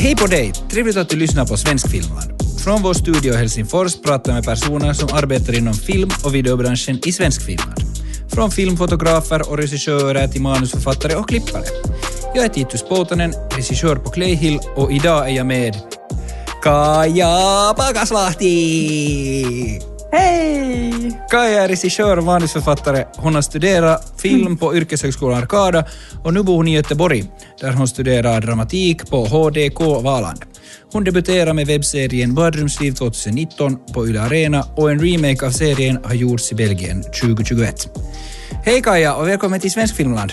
Hej på dig! Trevligt att du lyssnar på Svenskfilmland. Från vår studio i Helsingfors pratar med personer som arbetar inom film och videobranschen i Svenskfilmland. Från filmfotografer och regissörer till manusförfattare och klippare. Jag är Titus Poutanen, regissör på Clayhill och idag är jag med Kaja Pakasvahti! Hej! Kaja är regissör och manusförfattare. Hon har studerat film på Yrkeshögskolan Arkada och nu bor hon i Göteborg där hon studerar dramatik på HDK Valand. Hon debuterade med webbserien Badrumsliv 2019 på Yle Arena och en remake av serien har gjorts i Belgien 2021. Hej Kaja och välkommen till Svenskfilmland.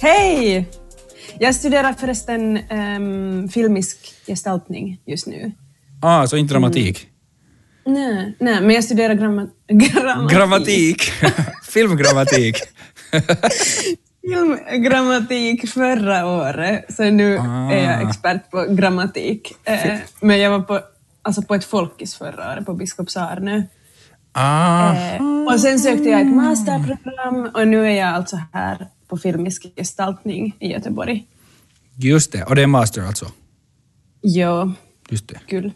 Hej! Jag studerar förresten um, filmisk gestaltning just nu. Ah, så inte dramatik? Nej, nej men jag studerar gramma, grammatik. Grammatik? Filmgrammatik? Filmgrammatik förra året, så nu Ah. är jag expert på grammatik. Eh, men jag var på, alltså på ett folkis förra året på Biskopsarnö. Ah. Eh, och sen sökte jag ett masterprogram och nu är jag alltså här på filmisk gestaltning i Göteborg. Just det, och det är master alltså? Jo, Just det. kul.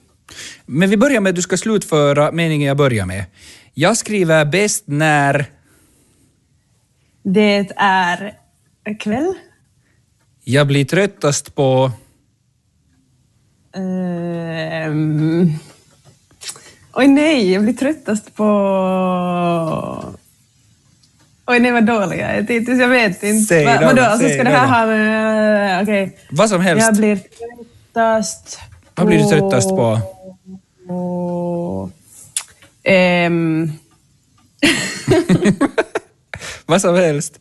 Men vi börjar med att du ska slutföra meningen jag börjar med. Jag skriver bäst när Det är kväll. jag blir tröttast på... Ehm, oj nej, jag blir tröttast på... Oj nej vad dålig jag är Titus, jag vet inte. Säg Va, då, vadå, alltså ska det här ha med... Okej. Vad som helst. Jag blir tröttast Vad blir du tröttast på? Ehm, Vad som helst.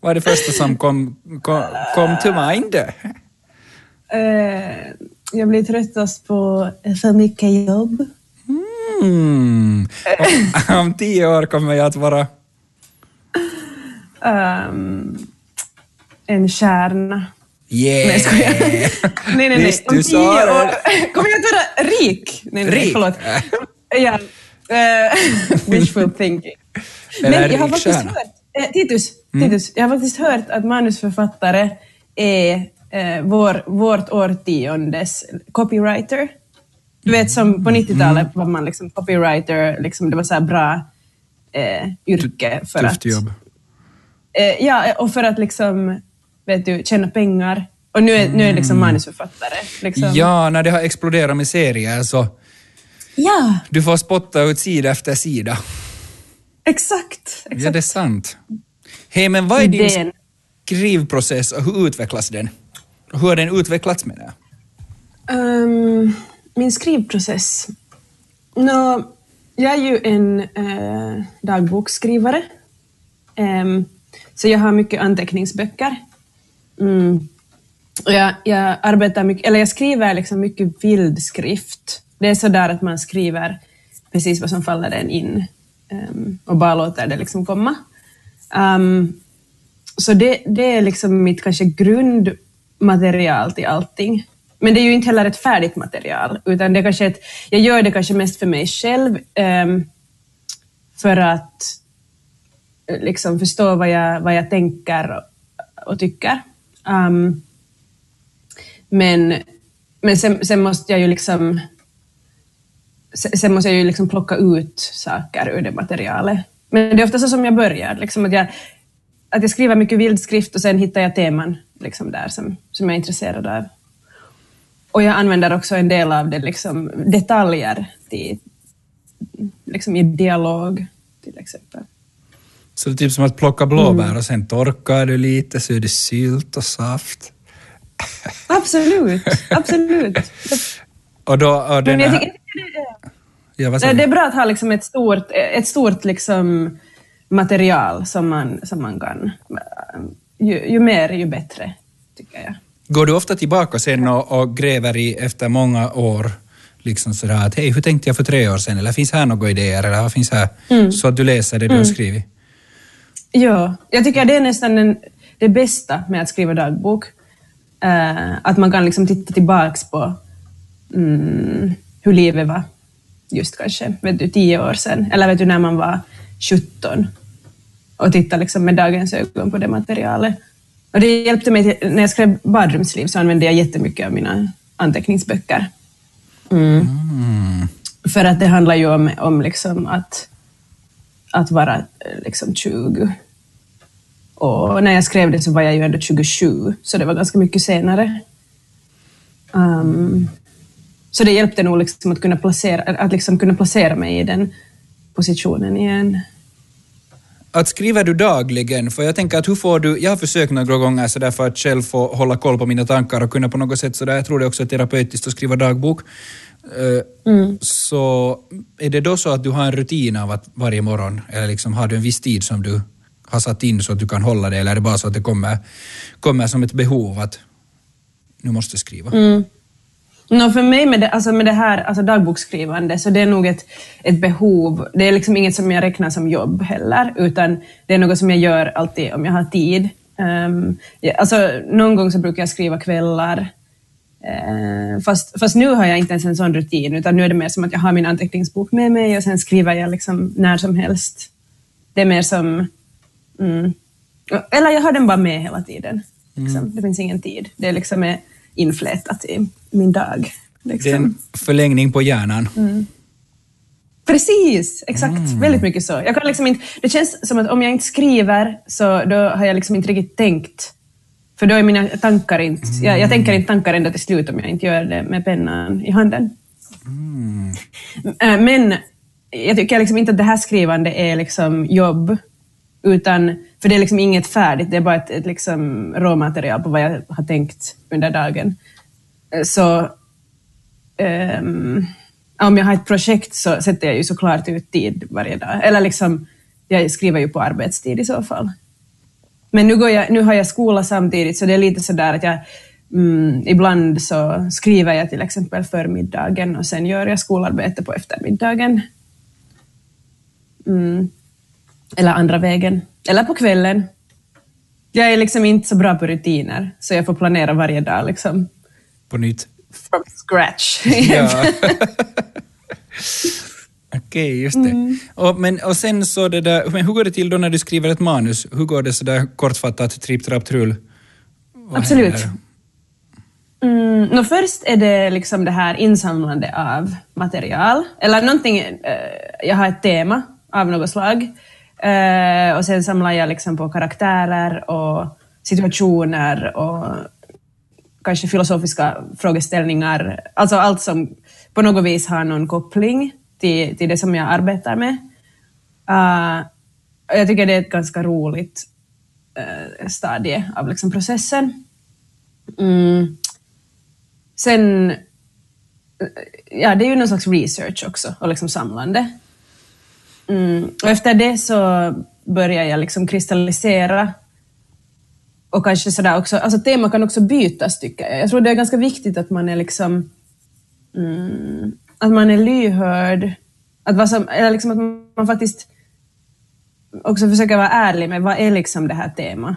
Vad är det första som kom, kom, kom to mind? eh, jag blir tröttast på för mycket jobb. Mm. Om, om tio år kommer jag att vara... Ehm, en kärna. Yeah! Nej, skojar. nej, nej, nej. Visst, Om tio år kommer jag att vara rik. Nej, nej, Rik? förlåt. Ja. eh, wishful thinking. Men jag har faktiskt hört, eh, Titus, Mm. Titus, jag har faktiskt hört att manusförfattare är eh, vår, vårt årtiondes copywriter. Du vet som på Mm. 90-talet var man liksom copywriter, liksom, det var så bra eh, yrke för Tufft att jobb. Eh, ja, och för att liksom, vet du, tjäna pengar. Och nu är, nu är liksom manusförfattare. Liksom. Mm. Ja, när det har exploderat med serier så ja, du får spotta ut sida efter sida. exakt. Ja, exakt. det är sant. Hej, men vad är din Idén. skrivprocess och hur utvecklas den? Hur har den utvecklats med det? Ehm, min skrivprocess. Nå, jag är ju en uh, dagboksskrivare. Ehm, så jag har mycket anteckningsböcker. Mm. Jag, jag arbetar mycket, eller jag skriver liksom mycket vild skrift. Det är sådär att man skriver precis vad som faller en in um, och bara låter det liksom komma. Um, så det, det är liksom mitt kanske grundmaterial till allting. Men det är ju inte heller ett färdigt material, utan det är kanske ett, jag gör det kanske mest för mig själv, um, för att eh, liksom förstå vad jag, vad jag tänker och, och tycker. Um, men men sen, sen måste jag ju liksom sen sen måste jag ju liksom plocka ut saker ur det materialet. Men det är ofta så som jag börjar, liksom att, jag, att jag skriver mycket vildskrift och sen hittar jag teman liksom där som, som jag är intresserad av. Och jag använder också en del av det, liksom, detaljer till, liksom i dialog till exempel. Så det är typ som att plocka blåbär och sen torkar du lite så är det sylt och saft. Absolut, absolut. Och då... Och den här, tycker, det, är- ja, vad det, är bra att ha liksom ett stort, ett stort liksom material som man, som man kan... Ju, ju mer, ju bättre, tycker jag. Går du ofta tillbaka sen och, och gräver i efter många år liksom sådär att hej, hur tänkte jag för tre år sedan? Eller finns här några idéer? Eller vad finns här? Mm. Så att du läser det du har skrivit. Ja, jag tycker det är nästan den, det bästa med att skriva dagbok. Eh, att man kan liksom titta tillbaks på mm, hur livet var just kanske vet du, tio år sedan, eller vet du när man var 17 och titta liksom med dagens ögon på det materialet. Och det hjälpte mig när jag skrev badrumsliv så använde jag jättemycket av mina anteckningsböcker. Mm. För att det handlar ju om, om liksom att, att vara eh, liksom 20. Och när jag skrev det så var jag ju ändå 27, så det var ganska mycket senare. Um, så det hjälpte nog liksom att, kunna placera, att liksom kunna placera mig i den positionen igen. Att skriver du dagligen? För jag tänker att hur får du, jag har försökt några gånger sådär för att själv få hålla koll på mina tankar och kunna på något sätt sådär, jag tror det också är terapeutiskt att skriva dagbok. Eh, mm. Så är det då så att du har en rutin av att varje morgon, eller liksom har du en viss tid som du har satt in så att du kan hålla det, eller är det bara så att det kommer, kommer som ett behov att nu måste skriva? Mm. No, för mig med det, alltså med det här alltså dagboksskrivande, så det är nog ett, ett behov. Det är liksom inget som jag räknar som jobb heller, utan det är något som jag gör alltid om jag har tid. Um, ja, alltså, någon gång så brukar jag skriva kvällar, uh, fast, fast nu har jag inte ens en sån rutin, utan nu är det mer som att jag har min anteckningsbok med mig och sen skriver jag liksom när som helst. Det är mer som... Mm, eller jag har den bara med hela tiden. Liksom. Mm. Det finns ingen tid. Det är liksom... Är, inflätat i min dag. Liksom. Det är en förlängning på hjärnan. Mm. Precis, exakt. Mm. Väldigt mycket så. Jag kan liksom inte, det känns som att om jag inte skriver så då har jag liksom inte riktigt tänkt. För då är mina tankar inte... Mm. Jag, jag, tänker inte tankar ända till slut om jag inte gör det med pennan i handen. Mm. Äh, men jag tycker liksom inte att det här skrivande är liksom jobb, utan för det är liksom inget färdigt, det är bara ett, ett liksom råmaterial på vad jag har tänkt under dagen. Eh, så um, om jag har ett projekt så sätter jag ju såklart ut tid varje dag. Eller liksom, jag skriver ju på arbetstid i så fall. Men nu, går jag, nu har jag skola samtidigt, så det är lite sådär att jag mm, ibland så skriver jag till exempel förmiddagen och sen gör jag skolarbete på eftermiddagen. Mm. Eller andra vägen. Eller på kvällen. Jag är liksom inte så bra på rutiner, så jag får planera varje dag. Liksom. På nytt? From scratch. Okej, okay, just det. Mm. Och, men, och sen så det där, men hur går det till då när du skriver ett manus? Hur går det så där kortfattat, tripp, trapp, trull? Absolut. Mm, no, först är det liksom det här insamlande av material, eller någonting, eh, jag har ett tema av något slag. Uh, och sen samlar jag liksom på karaktärer och situationer och kanske filosofiska frågeställningar. Alltså allt som på något vis har någon koppling till, till det som jag arbetar med. Uh, jag tycker det är ett ganska roligt uh, stadie av liksom processen. Mm. Sen, ja det är ju någon slags research också och liksom samlande. Mm. Och efter det så börjar jag liksom kristallisera och kanske sådär också, alltså tema kan också bytas tycker jag. Jag tror det är ganska viktigt att man är liksom, mm, att man är lyhörd, att, vad som, eller liksom att man faktiskt också försöker vara ärlig med vad är liksom det här temat.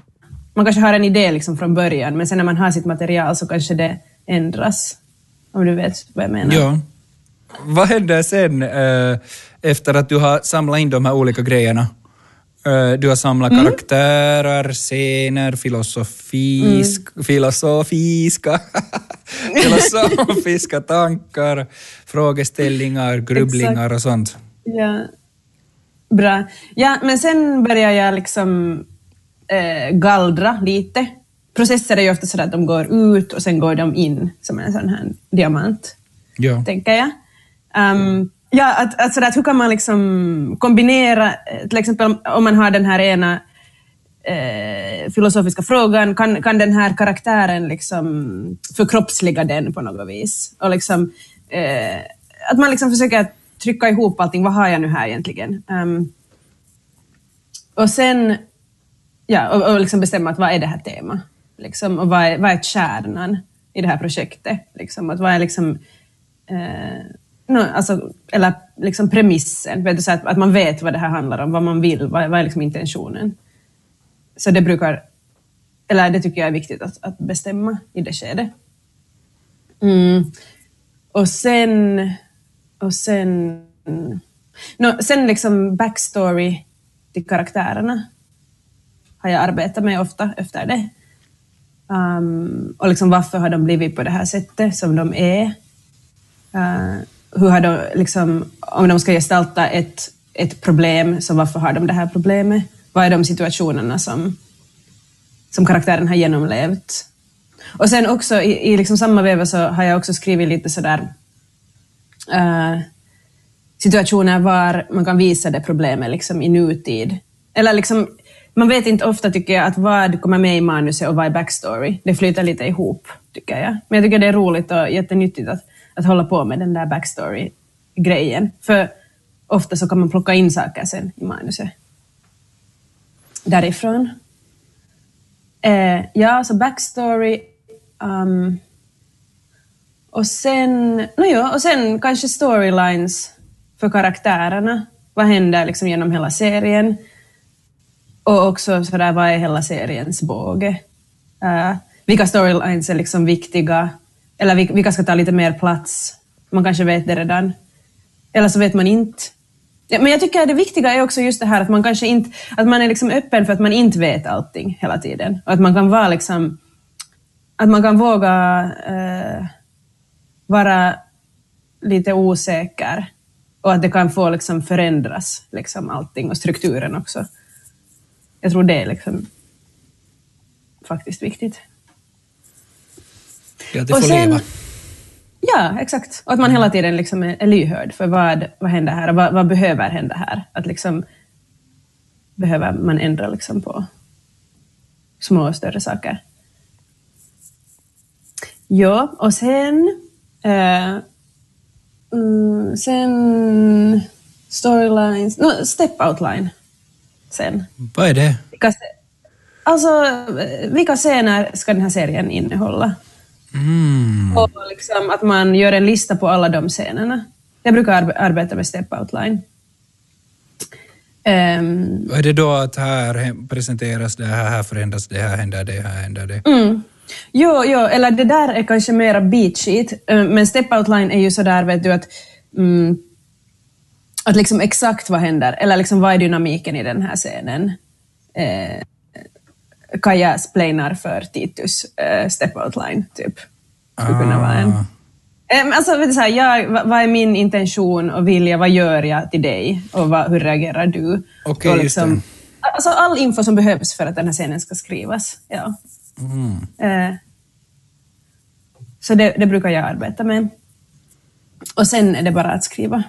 Man kanske har en idé liksom från början, men sen när man har sitt material så kanske det ändras. Om du vet vad jag menar. Ja. Vad händer sen? Eh, efter att du har samlat in de här olika grejerna. Eh, du har samlat mm. karaktärer, scener, filosofisk, mm. filosofiska, filosofiska tankar, frågeställningar, grubblingar och sånt. Ja. Bra. Ja, men sen börjar jag liksom eh, gallra lite. Processer är ju ofta så att de går ut och sen går de in som en sån här diamant, ja. tänker jag. Um, Ja, att, att, sådär, att hur kan man liksom kombinera, eh, till exempel om man har den här ena eh, filosofiska frågan, kan, kan den här karaktären liksom förkroppsliga den på något vis? Och liksom, eh, att man liksom försöker trycka ihop allting, vad har jag nu här egentligen? Um, och sen ja, och, och liksom bestämma att vad är det här temat? Liksom, och vad är, vad är kärnan i det här projektet? Liksom, att vad är liksom, eh, alltså, eller liksom premissen, vet du, så att, att man vet vad det här handlar om, vad man vill, vad, vad är liksom intentionen. Så det brukar, eller det tycker jag är viktigt att, att bestämma i det skedet. Mm. Och sen, och sen, no, sen liksom backstory till karaktärerna har jag arbetat med ofta efter det. Um, och liksom varför har de blivit på det här sättet som de är? Uh, hur har de, liksom, om de ska gestalta ett, ett problem, så varför har de det här problemet? Vad är de situationerna som, som karaktären har genomlevt? Och sen också i, i liksom samma veva så har jag också skrivit lite sådär uh, situationer var man kan visa det problemet liksom i nutid. Eller liksom, man vet inte ofta tycker jag att vad kommer med i manuset och vad är backstory. Det flyter lite ihop tycker jag. Men jag tycker det är roligt och jättenyttigt att, att hålla på med den där backstory-grejen. För ofta så kan man plocka in saker sen i manuset. Därifrån. Eh, ja, så backstory. Um, och sen, no ja, och sen kanske storylines för karaktärerna. Vad händer liksom genom hela serien? Och också sådär, vad är hela seriens båge? Uh, vilka storylines är liksom viktiga? Eller vilka ska ta lite mer plats? Man kanske vet det redan. Eller så vet man inte. Ja, men jag tycker att det viktiga är också just det här att man kanske inte, att man är liksom öppen för att man inte vet allting hela tiden. Och att man kan vara liksom, att man kan våga eh, vara lite osäker och att det kan få liksom förändras, liksom allting och strukturen också. Jag tror det är liksom faktiskt viktigt. Ja, det får och sen, leva. Ja, exakt. Och att man hela tiden liksom är, är lyhörd för vad, vad händer här och vad, vad behöver hända här. Att liksom behöver man ändra liksom på små och större saker. Ja, och sen eh, Mm, sen storylines, no, step outline sen. Vad är det? Vilka, alltså, vilka scener ska den här serien innehålla? Mm. Och liksom att man gör en lista på alla de scenerna. Jag brukar arbeta med step outline. Um, är det då att här presenteras det här, här förändras det, här händer det, här händer det? Mm. Jo, jo, eller det där är kanske mera beat sheet, eh, men step outline är ju sådär, vet du, att mm, att liksom exakt vad händer, eller liksom vad är dynamiken i den här scenen? Eh, Kaja splainar för Titus eh, step outline, typ. Skulle kunna vara en. Eh, alltså, så här, jag, vad, är min intention och vilja, vad gör jag till dig och vad, hur reagerar du? Okej, okay, liksom. Alltså all info som behövs för att den här scenen ska skrivas. Ja. Mm. Eh, så det, det, brukar jag arbeta med. Och sen är det bara att skriva.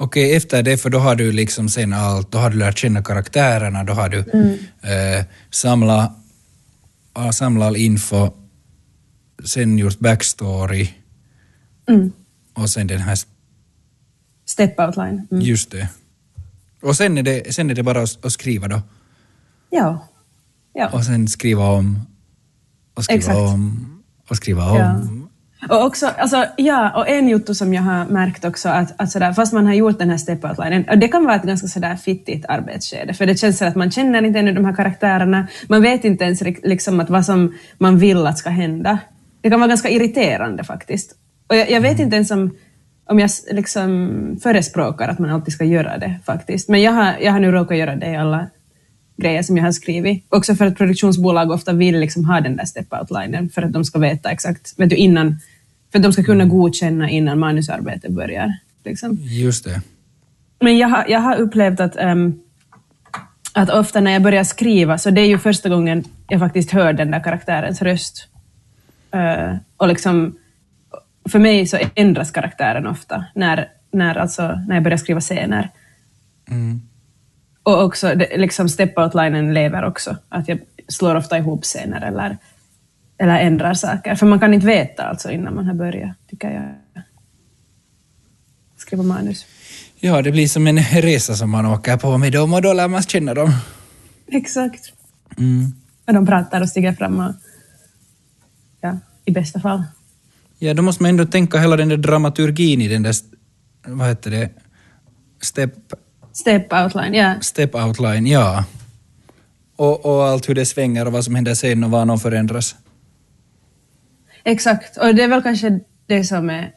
Okej, efter det, för då har du liksom sen allt, då har du lärt känna karaktärerna, då har du mm. eh, samlat samla all info, sen gjort backstory mm. och sen den här... Step outline. Mm. Just det. Och sen är det, sen är det bara att, att skriva då? Ja. Ja. Och sen skriva om och skriva Exakt. om och skriva om. Ja. Och också, alltså, ja, och en jotto som jag har märkt också att, att sådär, fast man har gjort den här step outlinen, och det kan vara ett ganska sådär fittigt arbetsskede, för det känns så att man känner inte ännu de här karaktärerna, man vet inte ens liksom att vad som man vill att ska hända. Det kan vara ganska irriterande faktiskt. Och jag, jag vet mm. inte ens om, om jag liksom förespråkar att man alltid ska göra det faktiskt, men jag har, jag har nu råkat göra det i alla grejer som jag har skrivit. Också för att produktionsbolag ofta vill liksom ha den där step-outlinen för att de ska veta exakt, vet du, innan, för att de ska kunna mm. godkänna innan manusarbetet börjar. Liksom. Just det. Men jag har, jag har upplevt att, um, att ofta när jag börjar skriva, så det är ju första gången jag faktiskt hör den där karaktärens röst. Uh, och liksom, för mig så ändras karaktären ofta när, när, alltså, när jag börjar skriva scener. Mm. Och också, det, liksom step-outlinen lever också. Att jag slår ofta ihop scener eller, eller ändrar saker. För man kan inte veta alltså innan man har börjat, tycker jag. Skriva manus. Ja, det blir som en resa som man åker på med dem och då lär man känna dem. Exakt. Mm. Och de pratar och stiger fram och, ja, i bästa fall. Ja, då måste man ändå tänka hela den där dramaturgin i den där, vad heter det, step Step outline, ja. Step outline, ja. Och, och allt hur det svänger och vad som händer sen och vad någon förändras. Exakt, och det är väl kanske det som är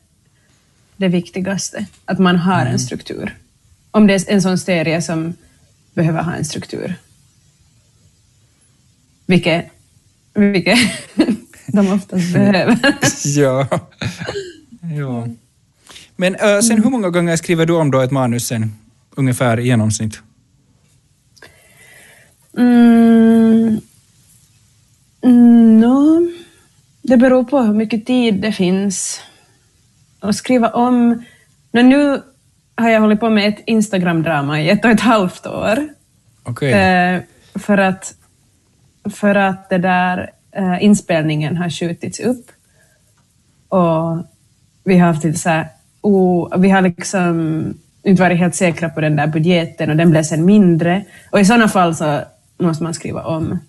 det viktigaste, att man har mm. en struktur. Om det är en sån serie som behöver ha en struktur. Vilket vilket de oftast behöver. ja. ja. Men äh, sen hur många gånger skriver du om då ett manus sen, ungefär i genomsnitt? Mm, no, det beror på hur mycket tid det finns. Att skriva om... No, nu har jag hållit på med ett Instagram-drama i ett och ett halvt år. Okej. Eh, för, att, för att det där eh, inspelningen har skjutits upp. Och vi har haft lite så här, oh, vi har liksom inte varit helt säkra på den där budgeten och den blev sen mindre. Och i sådana fall så måste man skriva om.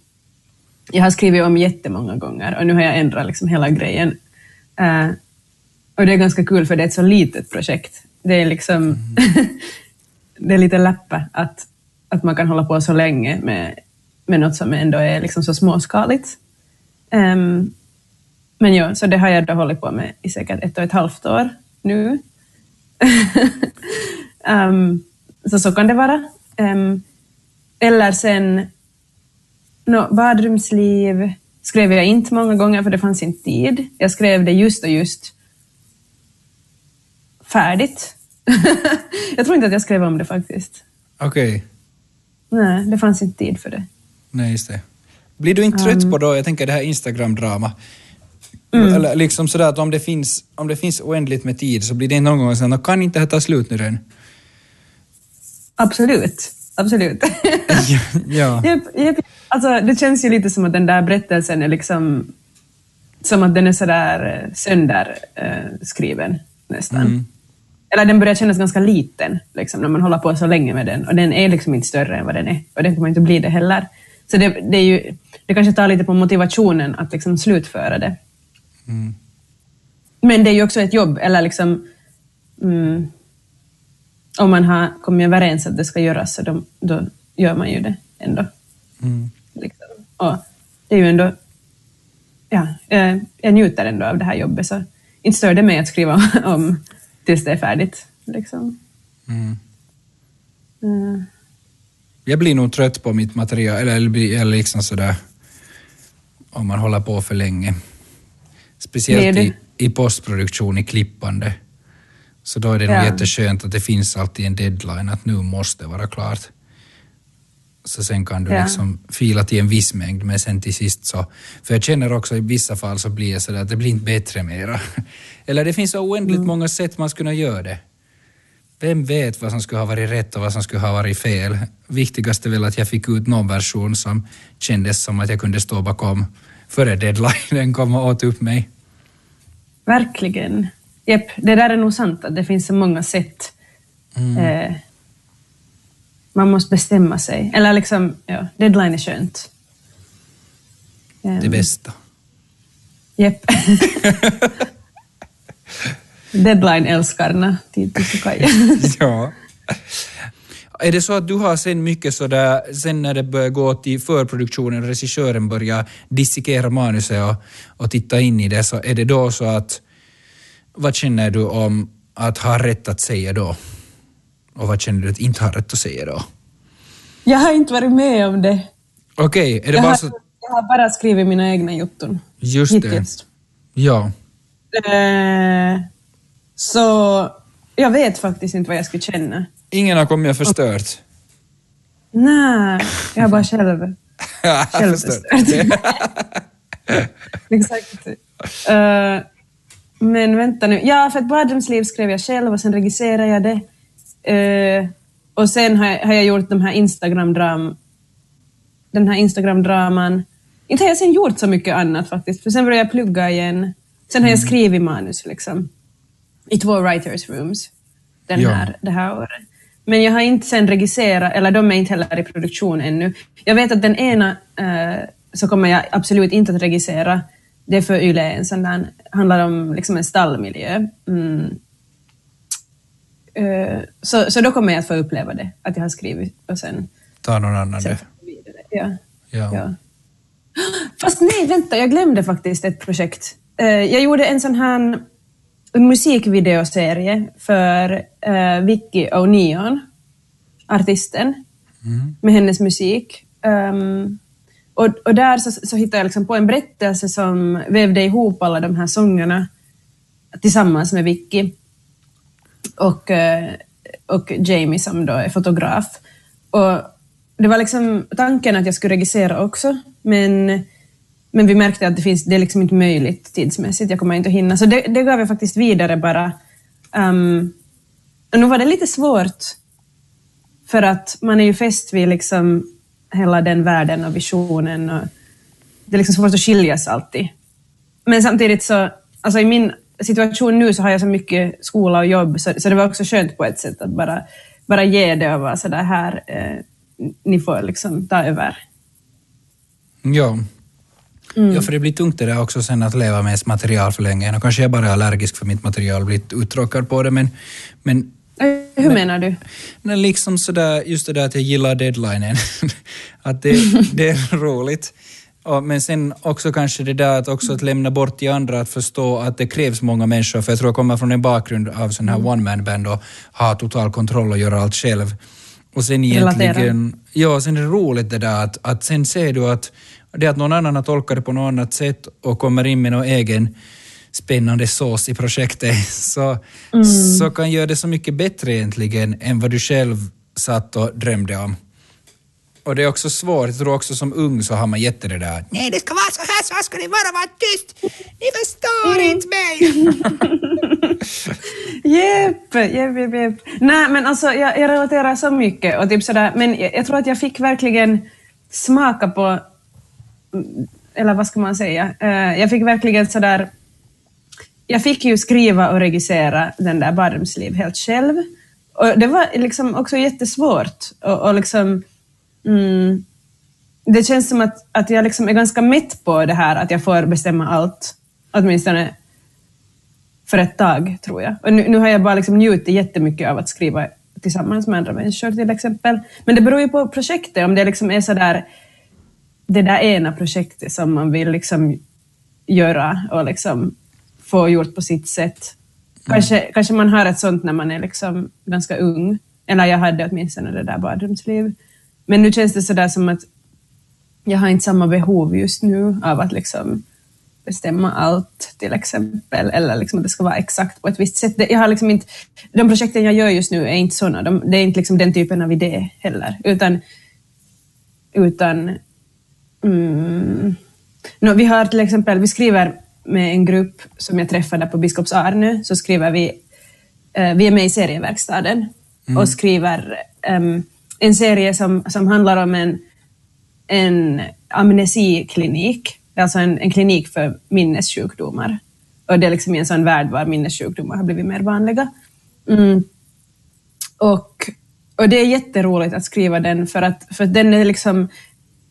Jag har skrivit om jättemånga gånger och nu har jag ändrat liksom hela grejen. Uh, och det är ganska kul för det är ett så litet projekt. Det är liksom det är lite läppe att, att man kan hålla på så länge med, med något som ändå är liksom så småskaligt. Um, men ja, så det har jag då hållit på med i säkert ett och ett halvt år nu. Ehm, så så kan det vara. Ehm, eller sen no, badrumsliv skrev jag inte många gånger för det fanns inte tid. Jag skrev det just och just färdigt. jag tror inte att jag skrev om det faktiskt. Okej. Nej, det fanns inte tid för det. Nej, just det. Blir du inte trött på då, jag tänker det här Instagram-drama, eller liksom sådär att om det, finns, om det finns oändligt med tid så blir det någon gång så att kan inte det här ta slut nu redan? Absolut. Absolut. ja. ja. Alltså, det känns ju lite som att den där berättelsen är liksom som att den är sådär eh, sönderskriven nästan. Mm. Eller den börjar kännas ganska liten liksom, när man håller på så länge med den och den är liksom inte större än vad den är och den kommer inte bli det heller. Så det, det, är ju, det kanske tar lite på motivationen att liksom slutföra det. Mm. Men det är ju också ett jobb, eller liksom mm, om man har kommit överens att det ska göras så då, då gör man ju det ändå. Mm. Liksom. Och det är ju ändå, ja, jag, jag njuter ändå av det här jobbet så inte stör det mig att skriva om tills det är färdigt. Liksom. Mm. Mm. Jag blir nog trött på mitt material, eller, eller, liksom sådär om man håller på för länge. Speciellt i, i postproduktion, i klippande. Så då är det nog Ja. jätteskönt att det finns alltid en deadline, att nu måste det vara klart. Så sen kan du Ja. liksom fila till en viss mängd, men sen till sist så... För jag känner också i vissa fall så blir jag sådär att det blir inte bättre mera. Eller det finns så oändligt Mm. många sätt man skulle kunna göra det. Vem vet vad som skulle ha varit rätt och vad som skulle ha varit fel? Viktigast är väl att jag fick ut någon version som kändes som att jag kunde stå bakom före deadlinen kom och åt upp mig. Verkligen. Japp, det där är nog sant att det finns så många sätt. Eh, man måste bestämma sig. Eller liksom, ja, deadline är skönt. Ehm, Det bästa. Japp. Deadline-älskarna, Titus och Kaja. ja. Är det så att du har sen mycket sådär, sen när det börjar gå till förproduktionen och regissören börjar dissekera manuset och, och titta in i det, så är det då så att, vad känner du om att ha rätt att säga då? Och vad känner du att inte ha rätt att säga då? Jag har inte varit med om det. Okej, är det Jag bara har, så... jag har bara skrivit mina egna jotton. Just det. Hittills. Ja. Eh, så jag vet faktiskt inte vad jag skulle känna. Ingen har kommit och förstört. Nej, jag har bara själv Ja, Själv förstört. Exakt. Eh, men vänta nu. Ja, för ett badrumsliv skrev jag själv och sen regisserade jag det. Eh, och sen har jag, har jag gjort de här Instagram-dram... Den här Instagram-draman. Inte har jag sen gjort så mycket annat faktiskt, för sen började jag plugga igen. Sen har jag skrivit manus liksom. I två writers rooms. Den Ja. här, det här året. Men jag har inte sen regisserat, eller de är inte heller i produktion ännu. Jag vet att den ena eh, så kommer jag absolut inte att regissera. Det är för Yle, en sån där, handlar om liksom en stallmiljö. Mm. Eh, så, så då kommer jag att få uppleva det, att jag har skrivit och sen, Ta någon annan sen det. Ja. Ja. Ja. Fast nej, vänta, jag glömde faktiskt ett projekt. Eh, jag gjorde en sån här musikvideoserie för uh, Vicky O'Neon, artisten, med hennes musik. Um, och, och där så, så hittade jag liksom på en berättelse som vävde ihop alla de här sångerna tillsammans med Vicky och, eh, och Jamie som då är fotograf. Och det var liksom tanken att jag skulle regissera också, men, men vi märkte att det, finns, det är liksom inte möjligt tidsmässigt, jag kommer inte att hinna. Så det, det gav jag faktiskt vidare bara. Um, och nu var det lite svårt, för att man är ju fäst vid liksom hela den världen och visionen. Och det är liksom svårt att skiljas alltid. Men samtidigt så, alltså i min situation nu så har jag så mycket skola och jobb, så, så det var också skönt på ett sätt att bara, bara ge det och vara sådär här, eh, ni får liksom ta över. Ja. Mm. Ja, för det blir tungt det där också sen att leva med ens material för länge. Och kanske jag bara är allergisk för mitt material, blivit uttråkad på det, men, men hur men, menar du? Nej, liksom sådär, just det där att jag gillar deadlinen. att det, det är roligt. Och, men sen också kanske det där att också att lämna bort till andra att förstå att det krävs många människor, för jag tror jag kommer från en bakgrund av sån här mm. one man band och ha total kontroll och göra allt själv. Och sen egentligen, ja, sen är det roligt det där att, att sen ser du att det att någon annan har tolkat det på något annat sätt och kommer in med någon egen spännande sås i projektet, så, mm. så kan göra det så mycket bättre egentligen än vad du själv satt och drömde om. Och det är också svårt, jag tror också som ung så har man jätte det där Nej, det ska vara så här, så här ska det vara, var tyst! Ni förstår mm. inte mig! Jepp, jepp, jepp, jepp. Nej, men alltså jag, jag relaterar så mycket och typ sådär, men jag, jag, tror att jag fick verkligen smaka på, eller vad ska man säga, eh, jag fick verkligen sådär, jag fick ju skriva och regissera den där Badrumsliv helt själv. Och det var liksom också jättesvårt och, och liksom Mm. Det känns som att, att jag liksom är ganska mätt på det här att jag får bestämma allt. Åtminstone för ett tag, tror jag. Och nu, nu har jag bara liksom njutit jättemycket av att skriva tillsammans med andra människor till exempel. Men det beror ju på projektet, om det liksom är sådär det där ena projektet som man vill liksom göra och liksom få gjort på sitt sätt. Kanske, mm. kanske man har ett sånt när man är liksom ganska ung. Eller jag hade åtminstone det där badrumsliv. Men nu känns det sådär som att jag har inte samma behov just nu av att liksom bestämma allt till exempel, eller liksom att det ska vara exakt på ett visst sätt. Jag har liksom inte, de projekten jag gör just nu är inte sådana, de, det är inte liksom den typen av idé heller, utan, utan mm, no, vi har till exempel, vi skriver med en grupp som jag träffade på Biskops Arnö, så skriver vi, eh, vi är med i serieverkstaden mm. och skriver um, en serie som, som handlar om en, en amnesiklinik, alltså en, en klinik för minnessjukdomar. Och det är liksom i en sån värld var minnessjukdomar har blivit mer vanliga. Mm. Och, och det är jätteroligt att skriva den för att, för att den är liksom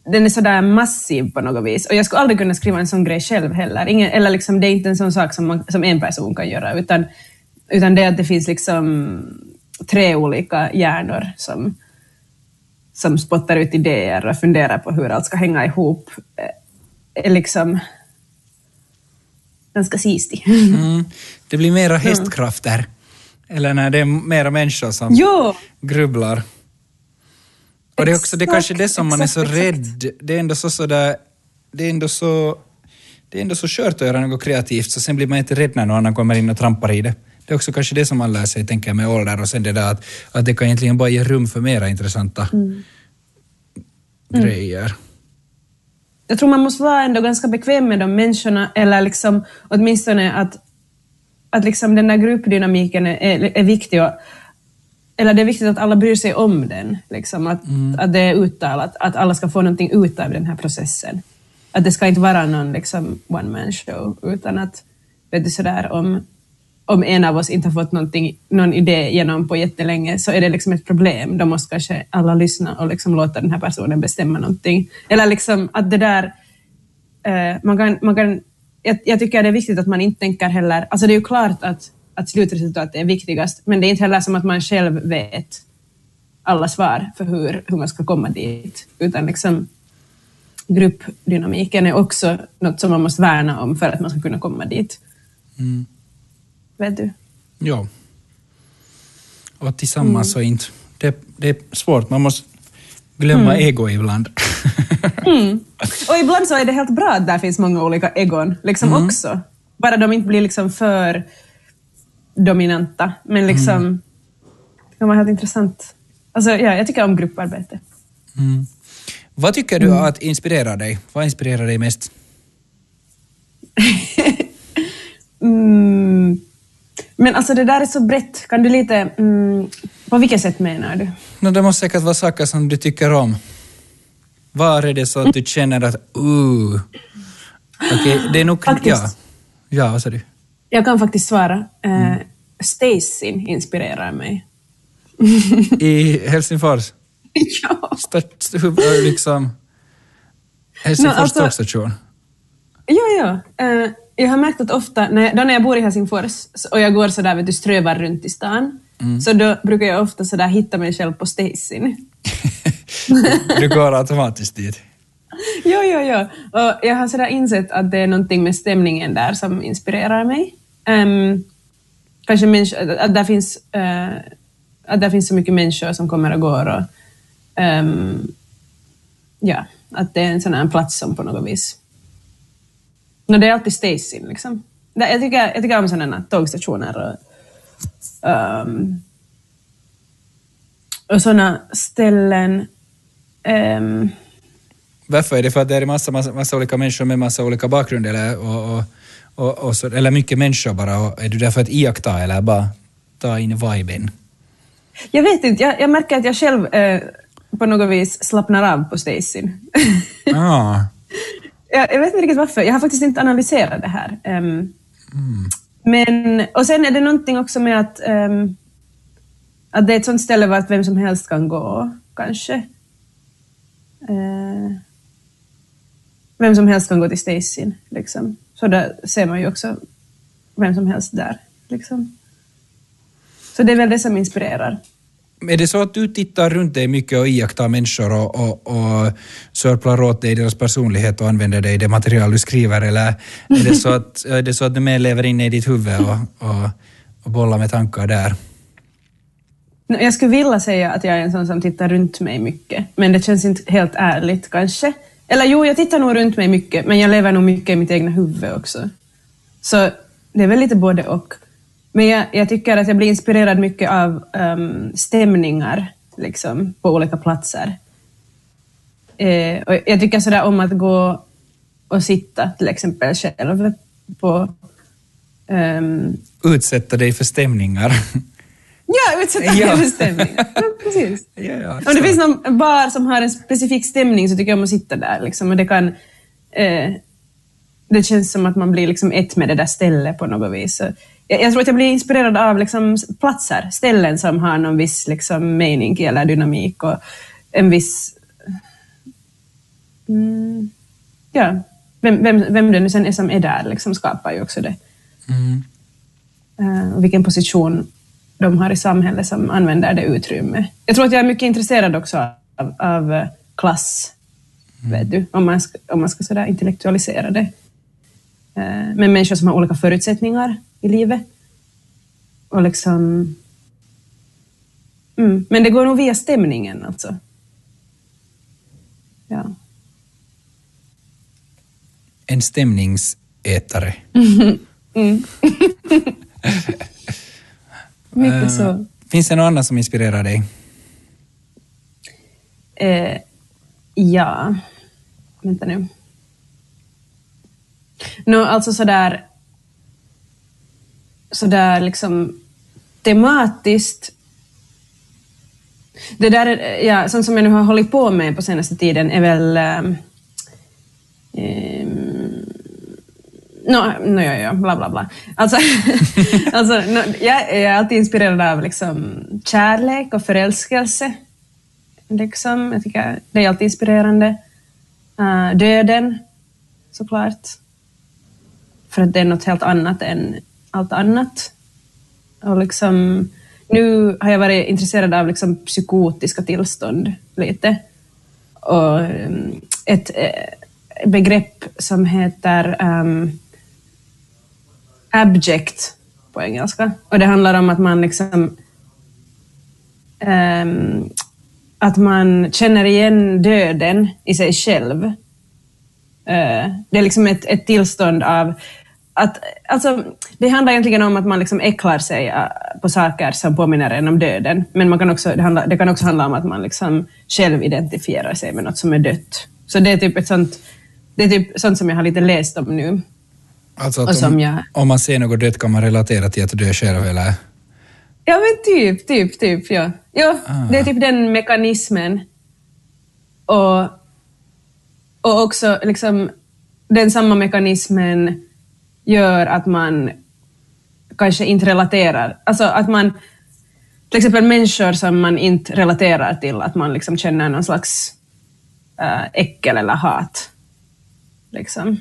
den är sådär massiv på något vis. Och jag skulle aldrig kunna skriva en sån grej själv heller. Ingen, eller liksom, det är inte en sån sak som, man, som en person kan göra, utan, utan det är att det finns liksom tre olika hjärnor som, som spottar ut idéer och funderar på hur allt ska hänga ihop eh, är liksom ganska sistig. Mm. Det blir mera hästkrafter. Mm. Eller när det är mera människor som jo. grubblar. Och det är också det är kanske det som man är så exakt. rädd. Det är ändå så sådär, det är ändå så det är ändå så skört att göra något kreativt så sen blir man inte rädd när någon annan kommer in och trampar i det. Det är också kanske det som man lär sig, tänker jag, med ålder och sen det där att, att det kan egentligen bara ge rum för mera intressanta mm. grejer. Jag tror man måste vara ändå ganska bekväm med de människorna, eller liksom åtminstone att, att liksom den där gruppdynamiken är, är, är viktig. Och, eller det är viktigt att alla bryr sig om den, liksom, att, mm. att det är uttalat, att alla ska få någonting ut av den här processen. Att det ska inte vara någon liksom, one man show, utan att, vet du, sådär om om en av oss inte har fått någon idé genom på jättelänge så är det liksom ett problem. Då måste kanske alla lyssna och liksom låta den här personen bestämma någonting. Eller liksom att det där, eh, man kan, man kan, jag, jag, tycker det är viktigt att man inte tänker heller, alltså det är ju klart att, att slutresultatet är viktigast, men det är inte heller som att man själv vet alla svar för hur, hur man ska komma dit, utan liksom gruppdynamiken är också något som man måste värna om för att man ska kunna komma dit. Mm vet du. Ja. Och tillsammans mm. så inte... Det, det är svårt, man måste glömma mm. ego ibland. Mm. Och ibland så är det helt bra att där finns många olika egon liksom Mm. också. Bara de inte blir liksom för dominanta. Men liksom, Mm. det kan vara helt intressant. Alltså, ja, jag tycker om grupparbete. Vad tycker du att inspirerar dig? Vad inspirerar dig mest? Mm. Men alltså det där är så brett. Kan du lite... Mm, på vilket sätt menar du? No, det måste säkert vara saker som du tycker om. Var är det så att du känner att uh... Okej, det är nog... Faktiskt. Ja. ja, vad sa du? Jag kan faktiskt svara. Mm. Eh, Stacyn inspirerar mig. I Helsingfors? ja. Stört, hur- liksom... Helsingfors No, alltså- tågstation? Ja, ja. Eh, jag har märkt att ofta, när jag, då när jag bor i Helsingfors och jag går sådär, vet du, strövar runt i stan, Mm. så då brukar jag ofta sådär hitta mig själv på Stacyn. du går automatiskt dit. Jo, jo, jo. Och jag har sådär insett att det är någonting med stämningen där som inspirerar mig. Um, kanske människor, att, där finns, uh, att där finns så mycket människor som kommer och går. Och, um, ja, att det är en sån här plats som på något vis... No, det är alltid Stacyn liksom. Jag tycker, jag tycker om sådana tågstationer och, um, och sådana ställen. Um, Varför? Är det för att det är massa, massa, massa olika människor med massa olika bakgrund eller, och, och, och, och så, eller mycket människor bara? Och är du där för att iaktta eller bara ta in viben? Jag vet inte, jag, jag märker att jag själv eh, på något vis slappnar av på Stacyn. Ah. jag, jag vet inte riktigt varför, jag har faktiskt inte analyserat det här. Ehm, Mm. Men, och sen är det någonting också med att, ehm, att det är ett sånt ställe vart vem som helst kan gå, kanske. Eh, vem som helst kan gå till Stacyn, liksom. Så där ser man ju också vem som helst där, liksom. Så det är väl det som inspirerar. Är det så att du tittar runt dig mycket och iakttar människor och, och, och sörplar åt dig deras personlighet och använder dig i det material du skriver eller är det så att, är det så att du mer lever inne i ditt huvud och, och, och bollar med tankar där? Jag skulle vilja säga att jag är en sån som tittar runt mig mycket, men det känns inte helt ärligt kanske. Eller jo, jag tittar nog runt mig mycket, men jag lever nog mycket i mitt egna huvud också. Så det är väl lite både och. Men jag, jag tycker att jag blir inspirerad mycket av um, stämningar liksom, på olika platser. Eh, och jag tycker sådär om att gå och sitta till exempel själv på Um, Utsätta dig för stämningar. Ja, utsätta Ja. för stämning. Ja, precis. ja, ja, Om det finns någon bar som har en specifik stämning så tycker jag om att sitta där. Liksom, och det, kan, eh, det känns som att man blir liksom ett med det där stället på något vis. Så jag, jag tror att jag blir inspirerad av liksom, platser, ställen som har någon viss liksom, mening eller dynamik och en viss... Mm, ja, vem, vem, vem det nu sen är som är där liksom, skapar ju också det. Mm. Eh, och vilken position de har i samhället som använder det utrymme. Jag tror att jag är mycket intresserad också av, av eh, klass, vet du, om man ska, om man ska sådär intellektualisera det. Eh, Med människor som har olika förutsättningar i livet. Och liksom... Mm. Men det går nog via stämningen alltså. Ja. En stämningsätare. Mm. Mycket Eh, så. Finns det något annat som inspirerar dig? Eh, ja, vänta nu. Nå, alltså sådär, sådär liksom tematiskt. Det där, är- ja, sånt som jag nu har hållit på med på senaste tiden är väl ehm, no, Nå, no, ja, ja, bla bla bla. Alltså, alltså, no, jag är alltid inspirerad av liksom, kärlek och förälskelse. Liksom. Jag tycker det är alltid inspirerande. Uh, döden, såklart. För att det är något helt annat än allt annat. Och liksom, nu har jag varit intresserad av liksom psykotiska tillstånd lite. Och um, ett eh, begrepp som heter um, abject på engelska. Och det handlar om att man liksom um, att man känner igen döden i sig själv. Uh, det är liksom ett, ett tillstånd av att, alltså, det handlar egentligen om att man liksom äcklar sig eh, på saker som påminner en om döden. Men man kan också, det, handla, det kan också handla om att man liksom själv identifierar sig med något som är dött. Så det är typ ett sånt, det är typ sånt som jag har lite läst om nu. Alltså att om, jag- om man ser något dött kan man relatera till att dö själv eller? Ja men typ, typ, typ, ja. Ja, det är typ den mekanismen. Och, och också liksom den samma mekanismen gör att man kanske inte relaterar. Alltså att man, till exempel människor som man inte relaterar till, att man liksom känner någon slags äh, äckel eller hat. Liksom.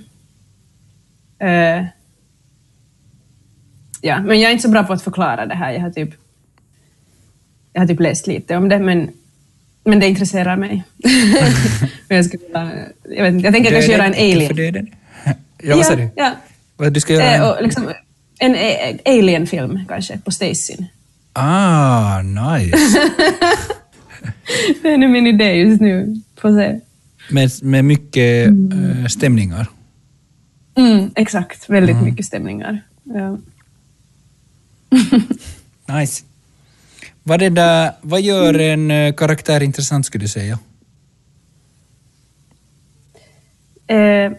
Eh, ja, men jag är inte så bra på att förklara det här. Jag har typ, jag har typ läst lite om det, men, men det intresserar mig. Jag, skulle, jag, vet inte, jag tänker kanske göra en Döden, alien. För döden. Ja, vad sa du? Ja, du ska göra? ja. En... Eh, liksom, en eh, alien-film kanske, på Stacyn. Ah, nice. Det är nu min idé just nu. Får se. med, med mycket eh, stämningar. Mm, exakt, väldigt mycket stämningar. Ja. Nice. Vad, är det, vad gör en eh, karaktär intressant skulle du säga? Eh,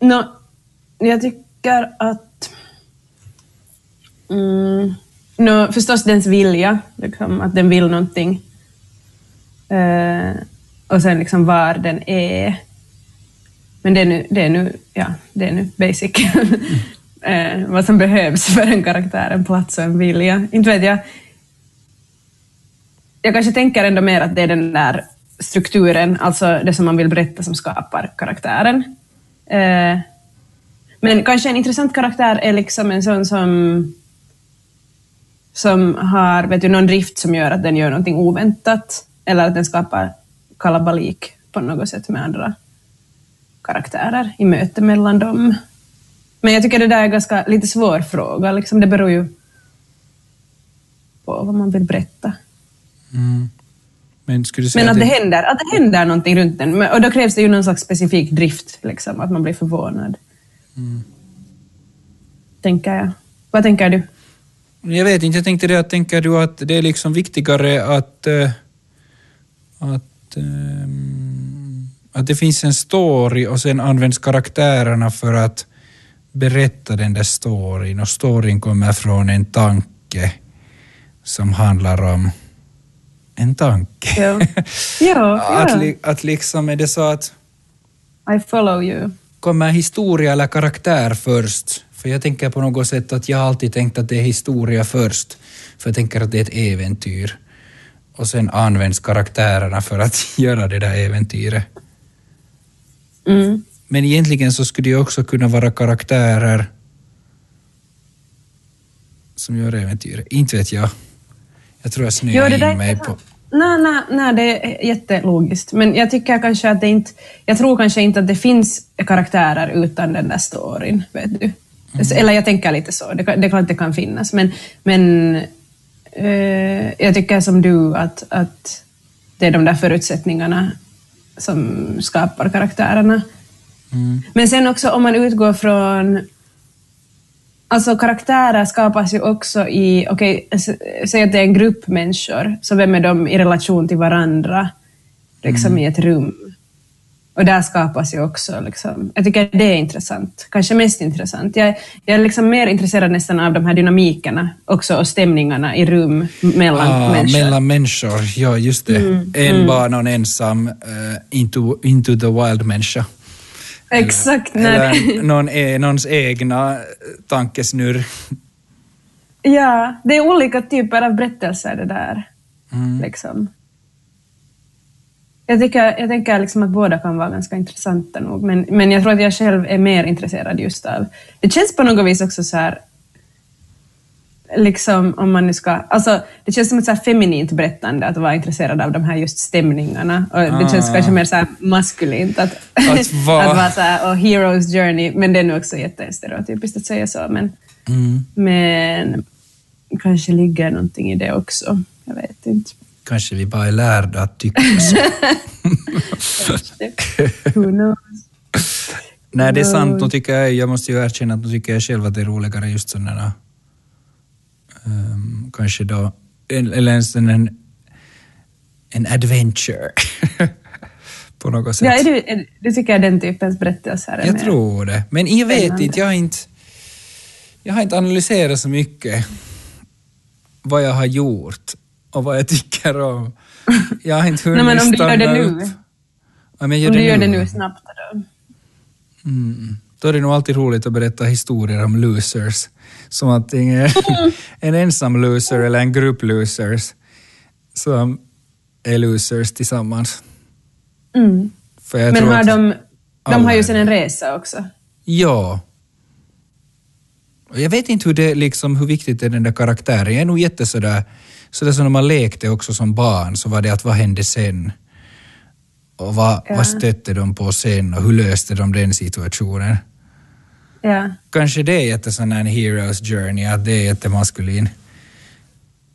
nå, jag tycker att... Mm, nå, förstås dens vilja, liksom, att den vill någonting. Eh, och sen liksom var den är. Men det är nu, det är nu, ja, det är nu basic. eh, vad som behövs för en karaktär, en plats och en vilja. Inte vet jag. Jag kanske tänker ändå mer att det är den där strukturen, alltså det som man vill berätta som skapar karaktären. Eh, men kanske en intressant karaktär är liksom en sån som som har vet du, någon drift som gör att den gör någonting oväntat eller att den skapar kalabalik på något sätt med andra karaktärer i möte mellan dem. Men jag tycker det där är en ganska lite svår fråga. Liksom, det beror ju på vad man vill berätta. Men skulle du säga Men att det, det- händer, att det händer någonting runt den. Men- Och då krävs det ju någon slags specifik drift, liksom, att man blir förvånad. Tänker jag. Vad tänker du? Jag vet inte, jag tänkte det att tänker du att det är liksom viktigare att, eh, att, ehm, att det finns en story och sen används karaktärerna för att berätta den där storyn och storyn kommer från en tanke som handlar om en tanke. Ja. Ja, att, li, att liksom är det så att I follow you. kommer historia eller karaktär först? För jag tänker på något sätt att jag alltid tänkt att det är historia först. För jag tänker att det är ett äventyr. Och sen används karaktärerna för att göra det där äventyret. Mm. Men egentligen så skulle det också kunna vara karaktärer som gör äventyret. Inte vet jag. Jag tror jag snöar in mig på... Nej, nej, nej, det är jättelogiskt. Men jag tycker kanske att det inte... Jag tror kanske inte att det finns karaktärer utan den där storyn, vet du. Så- Eller jag tänker lite så. Det, det klart det kan finnas. Men, men eh, jag tycker som du att, att det är de där förutsättningarna som skapar karaktärerna. Men sen också om man utgår från Alltså karaktärer skapas ju också i, okej, s- säg att det är en grupp människor, så vem är de i relation till varandra, liksom i ett rum? Och där skapas ju också, liksom, jag tycker det är intressant, kanske mest intressant. Jag, jag är liksom mer intresserad nästan av de här dynamikerna också och stämningarna i rum mellan Ah, människor. mellan människor, ja just det. en bara någon ensam eh, into, into the wild-människa. Exakt. när det- Eller någon, e- någons egna tankesnurr. Ja, det är olika typer av berättelser det där. Mm. Liksom. Jag, tycker, jag tänker liksom att båda kan vara ganska intressanta nog, men, men jag tror att jag själv är mer intresserad just av... Det känns på något vis också så här... Liksom om man nu ska... Alltså, det känns som ett så här feminint berättande att vara intresserad av de här just stämningarna. Och det känns Ah. kanske mer så här maskulint att, Att vara- att vara så här, och hero's journey, men det är nog också jättestereotypiskt att säga så. Men, Mm. men kanske ligger någonting i det också. Jag vet inte. Kanske vi bara är lärda att tycka så. Who knows? Nej, det är sant. Nu tycker jag, jag måste ju erkänna att nu tycker jag själv att det är roligare just sådana um, kanske då, eller en sån en, en adventure. på något sätt. Ja, du, du tycker att den typens berättelser är Jag mer- tror det. Men jag vet Spännande. inte, jag har inte, jag har inte analyserat så mycket vad jag har gjort och vad jag tycker om. Jag har inte hunnit Nej, men om du gör det nu. upp. Om jag gör Om det du gör nu, det nu snabbt då? Mm. Då är det nog alltid roligt att berätta historier om losers. Som antingen en ensam loser eller en grupp losers som är losers tillsammans. Mm. Men har de, de har ju sen en resa också. Ja. Jag vet inte hur, det, liksom, hur viktigt är den där karaktären. Jag är nog jätte sådär, sådär som när man lekte också som barn, så var det att vad hände sen? Och vad, Ja. vad stötte de på sen och hur löste de den situationen? Ja. Kanske det är jätte sån här hero's journey, att det är jättemaskulin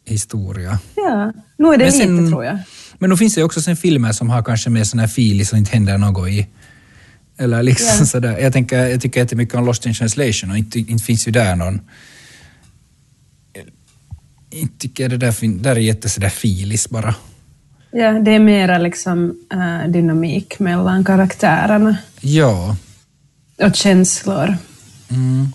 historia. ja, nu är det Men lite sen- tror jag. Men nu finns det också sen filmer som har kanske mer sån här filis och inte händer något i. Eller liksom Ja. sådär. Jag, tänker, jag tycker jättemycket om Lost in translation och inte, inte finns ju där någon... Inte tycker jag det där, där är jätte sådär filis bara. Ja, det är mera liksom eh, dynamik mellan karaktärerna Ja. och känslor. Mm.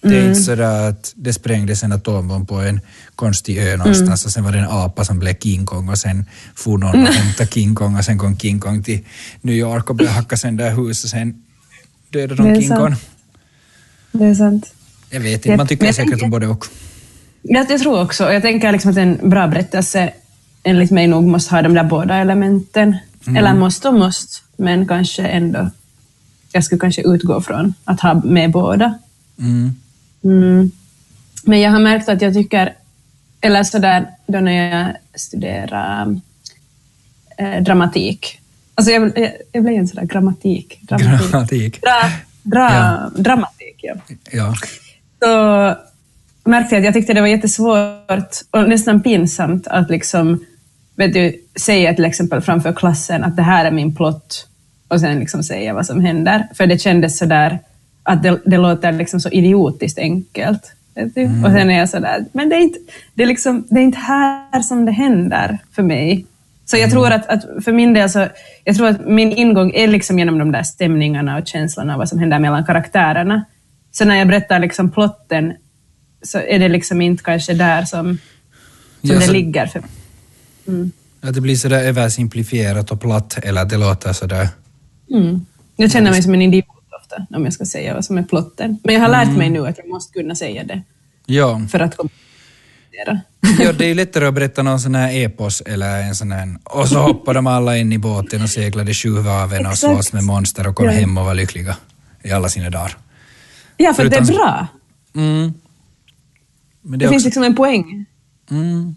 Det är inte sådär att det sprängdes en atombomb på en konstig ö någonstans och sen var det en apa som blev King Kong och sen for någon och hämtade King Kong och sen kom King Kong till New York och började hacka sönder hus och sen dödade de King sant. Kong. Det är sant. Jag vet inte, man tycker jag säkert om både och. Ja, jag tror också, jag tänker liksom att en bra berättelse enligt mig nog måste ha de där båda elementen. Eller måste och måste, men kanske ändå, jag skulle kanske utgå från att ha med båda. Mm. Mm. Men jag har märkt att jag tycker, eller sådär då när jag studerar eh, dramatik, alltså jag, jag, jag blev ju sådär grammatik. Dramatik. Grammatik. Dra, dra, Ja. Dramatik, ja. Ja. Så märkte jag att jag tyckte det var jättesvårt och nästan pinsamt att liksom, vet du, säga till exempel framför klassen att det här är min plott och sen liksom säga vad som händer. För det kändes sådär att det, det låter liksom så idiotiskt enkelt. Du? Och sen är jag sådär, men det är, inte, det, är liksom, det är inte här som det händer för mig. Så jag tror att, att för min del så, jag tror att min ingång är liksom genom de där stämningarna och känslorna av vad som händer mellan karaktärerna. Så när jag berättar liksom plotten så är det liksom inte kanske där som, som Ja, det så- ligger. För, mm. Att det blir sådär översimplifierat och platt eller att det låter sådär... Mm. Jag känner mig som en idiot ofta om jag ska säga vad som är plotten. Men jag har lärt mig nu att jag måste kunna säga det Ja. för att kommunicera. ja, det är ju lättare att berätta någon sån här epos eller en sån här... Och så hoppar de alla in i båten och seglade sju varven och slåss med monster och kom Ja. hem och var lyckliga i alla sina dagar. Ja, för att det är Förutom- bra. Mm. Det, det är finns också... liksom en poäng. Mm.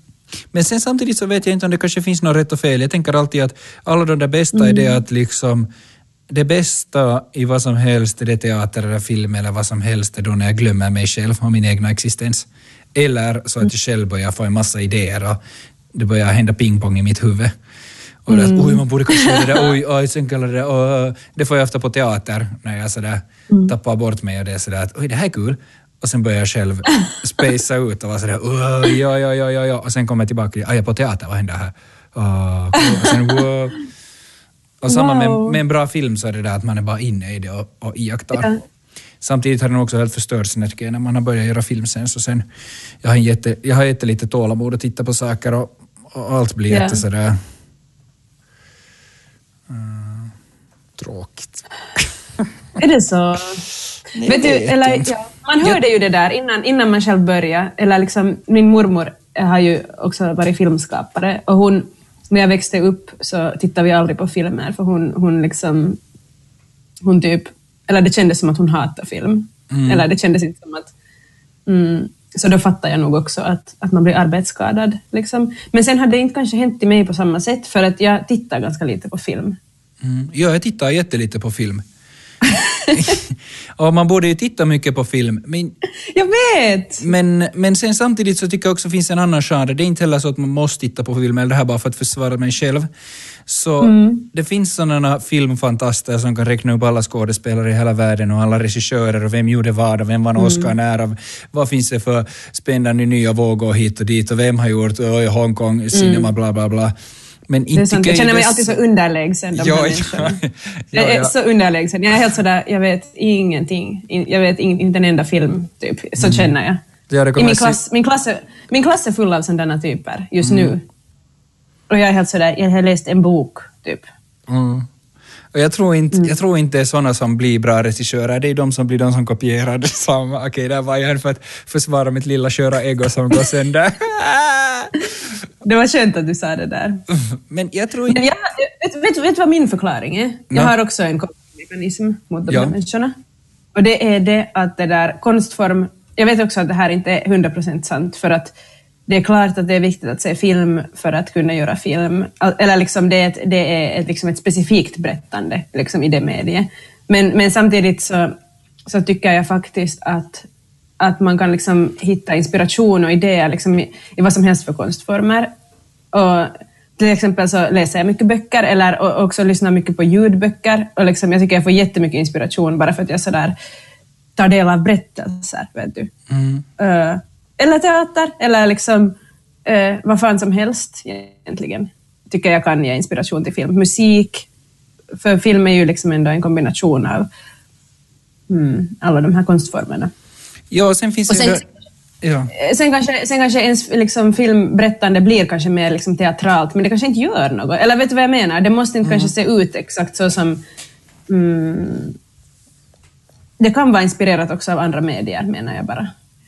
Men sen samtidigt så vet jag inte om det kanske finns något rätt och fel. Jag tänker alltid att alla de där bästa är det att liksom det bästa i vad som helst, är det teater eller film eller vad som helst, är då när jag glömmer mig själv och min egna existens. Eller så att jag själv börjar få en massa idéer och det börjar hända pingpong i mitt huvud. Och det att, oj, man borde kanske göra det där, oj, oj, sen kallar det oj. Det får jag ofta på teater när jag sådär tappar bort mig och det är sådär att, oj, det här är kul. Och sen börjar jag själv spacea ut och vara sådär, oj, oj, oj, oj, oj, och sen kommer jag tillbaka, aj, jag är på teater, vad händer här? Cool. och sen, wow. Och samma med, Wow. med en bra film så är det där att man är bara inne i det och, och iakttar. Ja. Samtidigt har den också helt förstörts när när man har börjat göra film sen. Så sen jag har, en jätte, jag har jättelite tålamod att titta på saker och, och allt blir Ja. jätte sådär... Mm, tråkigt. Är det så? Nej, Vet du, eller, inte. ja, man hörde ju det där innan, innan man själv började. Eller liksom, min mormor har ju också varit filmskapare och hon, när jag växte upp så tittade vi aldrig på filmer för hon, hon liksom, hon typ, eller det kändes som att hon hatade film. Eller det kändes inte som att, mm, så då fattar jag nog också att, att man blir arbetsskadad. Liksom. Men sen hade det inte kanske hänt till mig på samma sätt för att jag tittar ganska lite på film. Mm. Ja, jag tittar jättelite på film. och man borde ju titta mycket på film. Men, Jag vet! men, men sen samtidigt så tycker jag också finns en annan genre. Det är inte heller så att man måste titta på film, eller det här bara för att försvara mig själv. Så det finns sådana filmfantaster som kan räkna upp alla skådespelare i hela världen och alla regissörer och vem gjorde vad och vem vann Oscar när och vad finns det för spännande nya vågor hit och dit och vem har gjort oj, Hongkong, cinema, bla bla bla. Men Det är inte sant. Jag känner mig alltid så underlägsen. de Ja, ja, ja, Jag är så underlägsen. Jag är helt sådär, jag vet ingenting. In- Jag vet in, inte en enda film, typ. Så känner jag. Ja, I min, klass, min, klass är, min klass är full av sådana typer just Mm. nu. Och jag är helt sådär, jag har läst en bok, typ. Mm. Och jag, tror inte, jag tror inte det är sådana som blir bra regissörer, det är de som blir de som kopierar detsamma. Okej, där var jag för att försvara mitt lilla sköra ego som går sönder. Det var skönt att du sa det där. Men jag tror Men inte... jag, vet, du vad min förklaring är? Jag Nå. har också en mekanism mot de Ja. här människorna. Och det är det att det där konstform... Jag vet också att det här inte är 100% sant, för att det är klart att det är viktigt att se film för att kunna göra film. Eller liksom det är ett, det är ett, liksom ett specifikt berättande liksom i det mediet. Men, men samtidigt så, så tycker jag faktiskt att, att man kan liksom hitta inspiration och idéer liksom i, i vad som helst för konstformer. Och till exempel så läser jag mycket böcker eller och också lyssnar mycket på ljudböcker. Och liksom, jag tycker jag får jättemycket inspiration bara för att jag sådär tar del av berättelser. Vet du. Eh, eller teater, eller liksom eh, vad fan som helst egentligen. Tycker jag kan ge inspiration till film. Musik, för film är ju liksom ändå en kombination av mm, alla de här konstformerna. Ja, sen finns Och det... sen- ja. Eh, Sen kanske, sen kanske ens liksom filmberättande blir kanske mer liksom teatralt, men det kanske inte gör något. Eller vet du vad jag menar? Det måste inte kanske se ut exakt så som... Mm, det kan vara inspirerat också av andra medier, menar jag bara.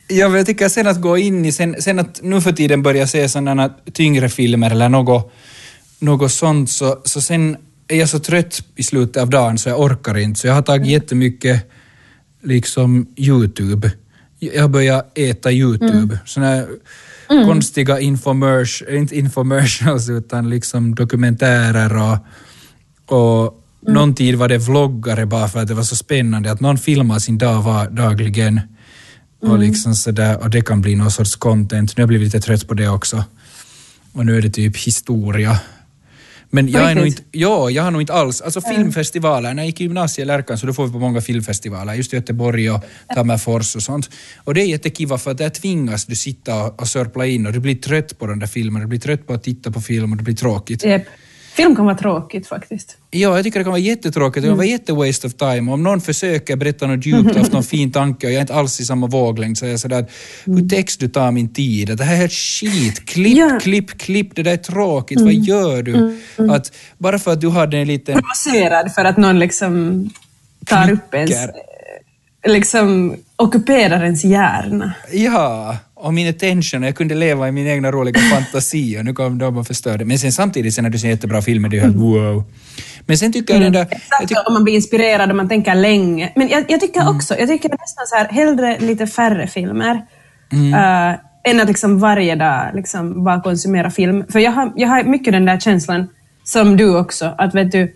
Ja, jag tycker sen att gå in i, sen, sen att nu för tiden börja se sådana tyngre filmer eller något, något sånt, så, så sen är jag så trött i slutet av dagen så jag orkar inte. Så jag har tagit jättemycket liksom YouTube. Jag har börjat äta YouTube. Mm. Såna här konstiga infomercials, inte infomercials utan liksom dokumentärer och, och Mm. någon tid var det vloggare bara för att det var så spännande att någon filmar sin dag var, dagligen. Och, Mm. liksom sådär, och det kan bli någon sorts content. Nu har jag blivit lite trött på det också. Och nu är det typ historia. Men jag är nog inte, ja, jag har nog inte alls, alltså filmfestivaler, när jag gick i gymnasiet i Lärkan så då får vi på många filmfestivaler, just Göteborg och Tammerfors och sånt. Och det är jättekiva för att där tvingas du sitta och, och sörpla in och du blir trött på de där filmerna, du blir trött på att titta på film och det blir tråkigt. Yep. Film kan vara tråkigt faktiskt. Ja, jag tycker det kan vara jättetråkigt. Det kan Mm. vara jätte-waste of time. Om någon försöker berätta något djupt, haft någon fin tanke och jag är inte alls i samma våglängd så är jag sådär hur text du tar min tid? Det här är helt skit. Klipp, Mm. Ja. Mm. klipp, klipp. Det där är tråkigt. Vad gör du? Att bara för att du hade en liten... Provocerad för att någon liksom tar upp ens... Liksom ockuperar ens hjärna. Ja, och min attention. Jag kunde leva i min egna roliga fantasi och nu kom de och förstörde. Men sen samtidigt, sen när du ser jättebra filmer, det är helt wow. Men sen tycker jag den där... Jag Exakt, tycker, om man blir inspirerad och man tänker länge. Men jag, jag tycker också, jag tycker nästan så här, hellre lite färre filmer eh, än att liksom varje dag liksom bara konsumera film. För jag har, jag har mycket den där känslan, som du också, att vet du,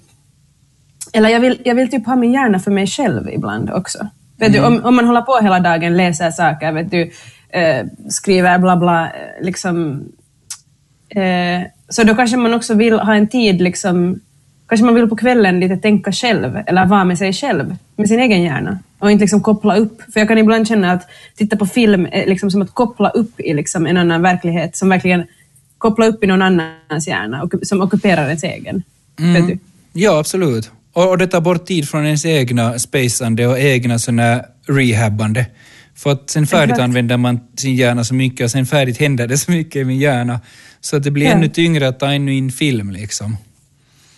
eller jag vill, jag vill typ ha min hjärna för mig själv ibland också. Vet du, om, om man håller på hela dagen, läser saker, vet du, eh, skriver bla bla, eh, liksom Eh, så då kanske man också vill ha en tid, liksom, kanske man vill på kvällen lite tänka själv, eller vara med sig själv, med sin egen hjärna. Och inte liksom koppla upp. För jag kan ibland känna att titta på film är liksom som att koppla upp i liksom en annan verklighet, som verkligen kopplar upp i någon annans hjärna, och, som ockuperar ens egen. Vet du? Ja, absolut. Och, och det tar bort tid från ens egna spacande och egna såna rehabbande. För att sen färdigt Exakt. använder man sin hjärna så mycket och sen färdigt händer det så mycket i min hjärna. Så att det blir Ja. ännu tyngre att ta ännu in film liksom.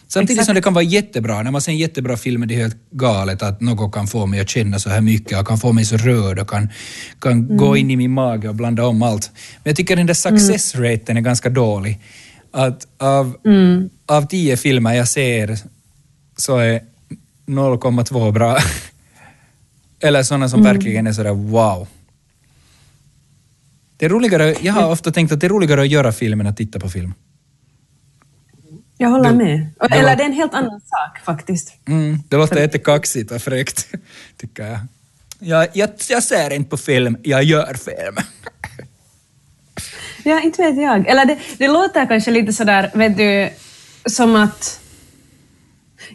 Samtidigt Exakt. som det kan vara jättebra, när man ser en jättebra film är det helt galet att något kan få mig att känna så här mycket och kan få mig så rörd och kan, kan Mm. gå in i min mage och blanda om allt. Men jag tycker den där success raten är ganska dålig. Att av, Mm. av tio filmer jag ser så är 0,2 bra. Eller sådana som verkligen är sådär wow. Det är roligare, jag har ofta tänkt att det är roligare att göra film än att titta på film. Jag håller Det- med. Det Eller var- det är en helt annan sak faktiskt. Mm, det låter jättekaxigt och fräckt, tycker jag. jag. Jag, jag ser inte på film, jag gör film. Ja, inte vet jag. Eller det, det låter kanske lite sådär, vet du, som att...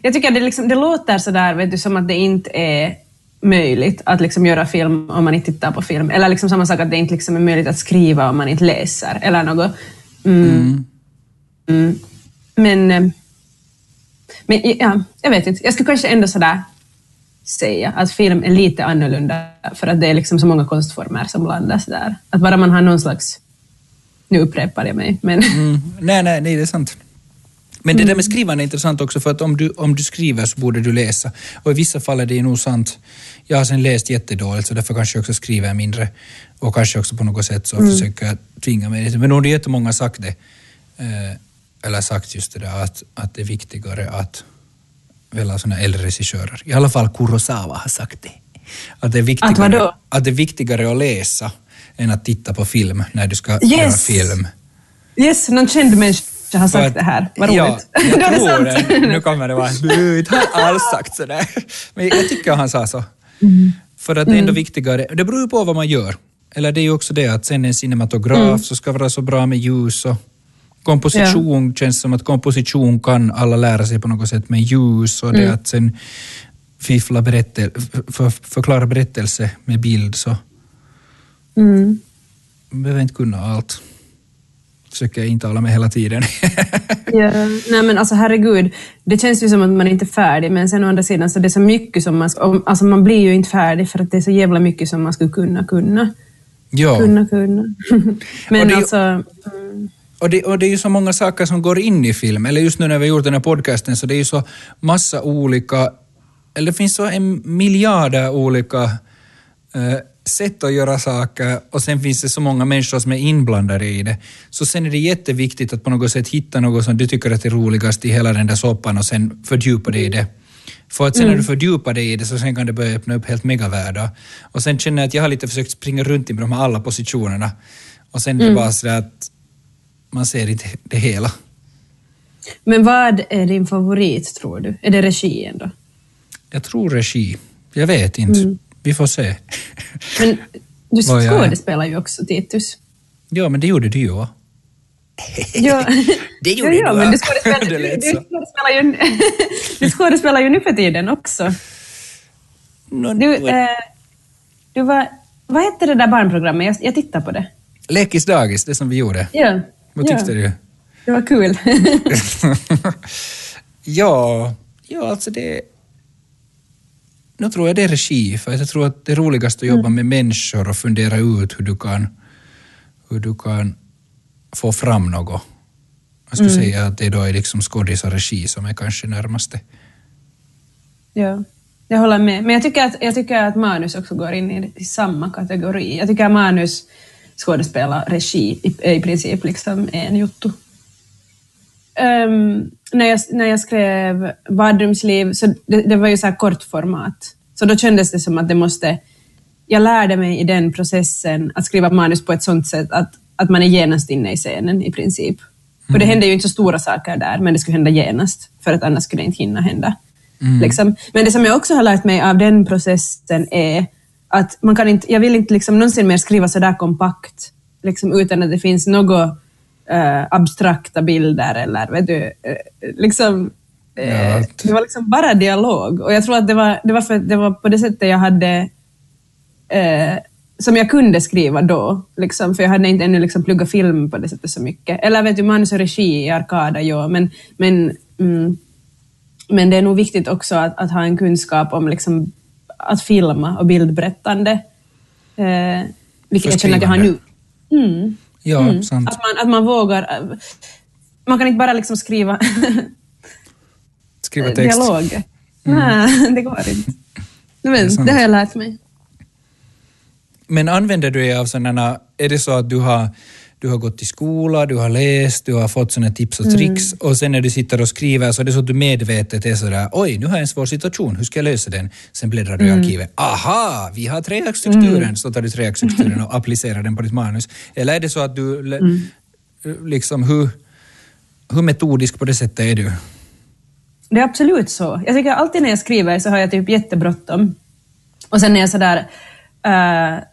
Jag tycker det, liksom, det låter sådär, vet du, som att det inte är möjligt att liksom göra film om man inte tittar på film. Eller liksom samma sak att det inte liksom är möjligt att skriva om man inte läser. Eller något. Mm. Mm. Men, eh, men ja, jag vet inte. Jag skulle kanske ändå sådär säga att film är lite annorlunda för att det är liksom så många konstformer som blandas där. Att bara man har någon slags... Nu upprepar jag mig, men... Mm. Nej, nej, nej, det är sant. Men det där med skrivande är intressant också för att om du, om du skriver så borde du läsa. Och i vissa fall är det nog sant. Jag har sen läst jättedåligt så därför kanske jag också skriver mindre. Och kanske också på något sätt så försöker jag tvinga mig lite. Men nog har jättemånga sagt det. Eh, eller sagt just det där att, att det är viktigare att välja sådana äldre regissörer. I alla fall Kurosawa har sagt det. Att det är viktigare, Att vadå? att det är viktigare att läsa än att titta på film när du ska Yes! göra film. Yes, någon känd människa har För sagt att- det här. Vad roligt. Ja, jag det tror sant. det. Nu kommer det vara du har alls sagt sådär. Men jag tycker han sa så. Mm. För att det är ändå viktigare. Det beror ju på vad man gör. Eller det är ju också det att sen en cinematograf Mm. så ska vara så bra med ljus och komposition känns som att komposition kan alla lära sig på något sätt med ljus och Mm. det att sen fiffla berättel, för, förklara berättelse med bild så Mm. behöver inte kunna allt. Försöker jag inte hålla med hela tiden. Ja, nej men alltså herregud, det känns ju som att man inte är färdig, men sen å andra sidan så det är så mycket som man alltså man blir ju inte färdig för att det är så jävla mycket som man skulle kunna kunna. ja. Kunna kunna. Och men det är ju- alltså, mm, Och det, och det är ju så många saker som går in i film. Eller just nu när vi har gjort den här podcasten så det är ju så massa olika, eller det finns så en miljarder olika eh, sätt att göra saker och sen finns det så många människor som är inblandade i det. Så sen är det jätteviktigt att på något sätt hitta något som du tycker att är roligast i hela den där soppan och sen fördjupa dig i det. För att sen när du fördjupar dig i det så sen kan det börja öppna upp helt megavärldar. Och sen känner jag att jag har lite försökt springa runt i de här alla positionerna. Och sen är det bara sådär att man ser inte det hela. men vad är din favorit tror du? Är det regin då? Jag tror regi. Jag vet inte. Vi får se. Men du skådespelar ju också, Titus. ja, men det gjorde du ju? Ja. Det gjorde ja, ja, du, men du skådespelar, du, du, skådespelar ju, du skådespelar ju nu för tiden också. Du, eh, du var, vad hette det där barnprogrammet? Jag, jag tittar på det. Lekis dagis, det som vi gjorde. Ja. Vad ja. tyckte du? Det var kul. ja, ja, alltså det... Nu tror jag det är regi, för jag tror att det är roligast att jobba med människor och fundera ut hur du kan, hur du kan få fram något. Jag skulle säga att det då är liksom skådis och regi som är kanske närmaste. ja, jag håller med. Men jag tycker, att, jag tycker att manus också går in i, i samma kategori. Jag tycker att manus, skådespelare, regi i, är i princip liksom en jotto. Ehm, när, jag, när jag skrev Badrumsliv, så det, det var ju så här kort format. Så då kändes det som att det måste... Jag lärde mig i den processen att skriva manus på ett sånt sätt att, att man är genast inne i scenen i princip. Och det hände ju inte så stora saker där, men det skulle hända genast, för att annars skulle det inte hinna hända. Liksom. Men det som jag också har lärt mig av den processen är att man kan inte, jag vill inte liksom någonsin mer skriva så där kompakt, liksom, utan att det finns något eh, abstrakta bilder eller vet du, eh, liksom, eh, Ja. det var liksom bara dialog. Och jag tror att det var, det var för det var på det sättet jag hade eh, som jag kunde skriva då, liksom, för jag hade inte ännu liksom pluggat film på det sättet så mycket. Eller vet du, manus och regi i Arkada, ja, men, men, mm, men det är nog viktigt också att, att ha en kunskap om liksom, att filma och bildberättande, eh, vilket jag känner att jag har nu. Mm. Ja, sant. Att, man, att man vågar... eh, Man kan inte bara liksom skriva Skriva text. dialog. Nej, det går inte. Men, sant. det har jag lärt mig. Men använder du dig av sådana, är det så att du har, du har gått i skola, du har läst, du har fått sådana tips och tricks och sen när du sitter och skriver så är det så att du medvetet är sådär, oj, nu har jag en svår situation, hur ska jag lösa den? Sen bläddrar du i arkivet, aha, vi har treaxstrukturen, så tar du treaxstrukturen och applicerar den på ditt manus. Eller är det så att du, le- liksom hur, hur metodisk på det sättet är du? Det är absolut så. Jag tycker alltid när jag skriver så har jag typ jättebråttom. Och sen är jag sådär... Uh,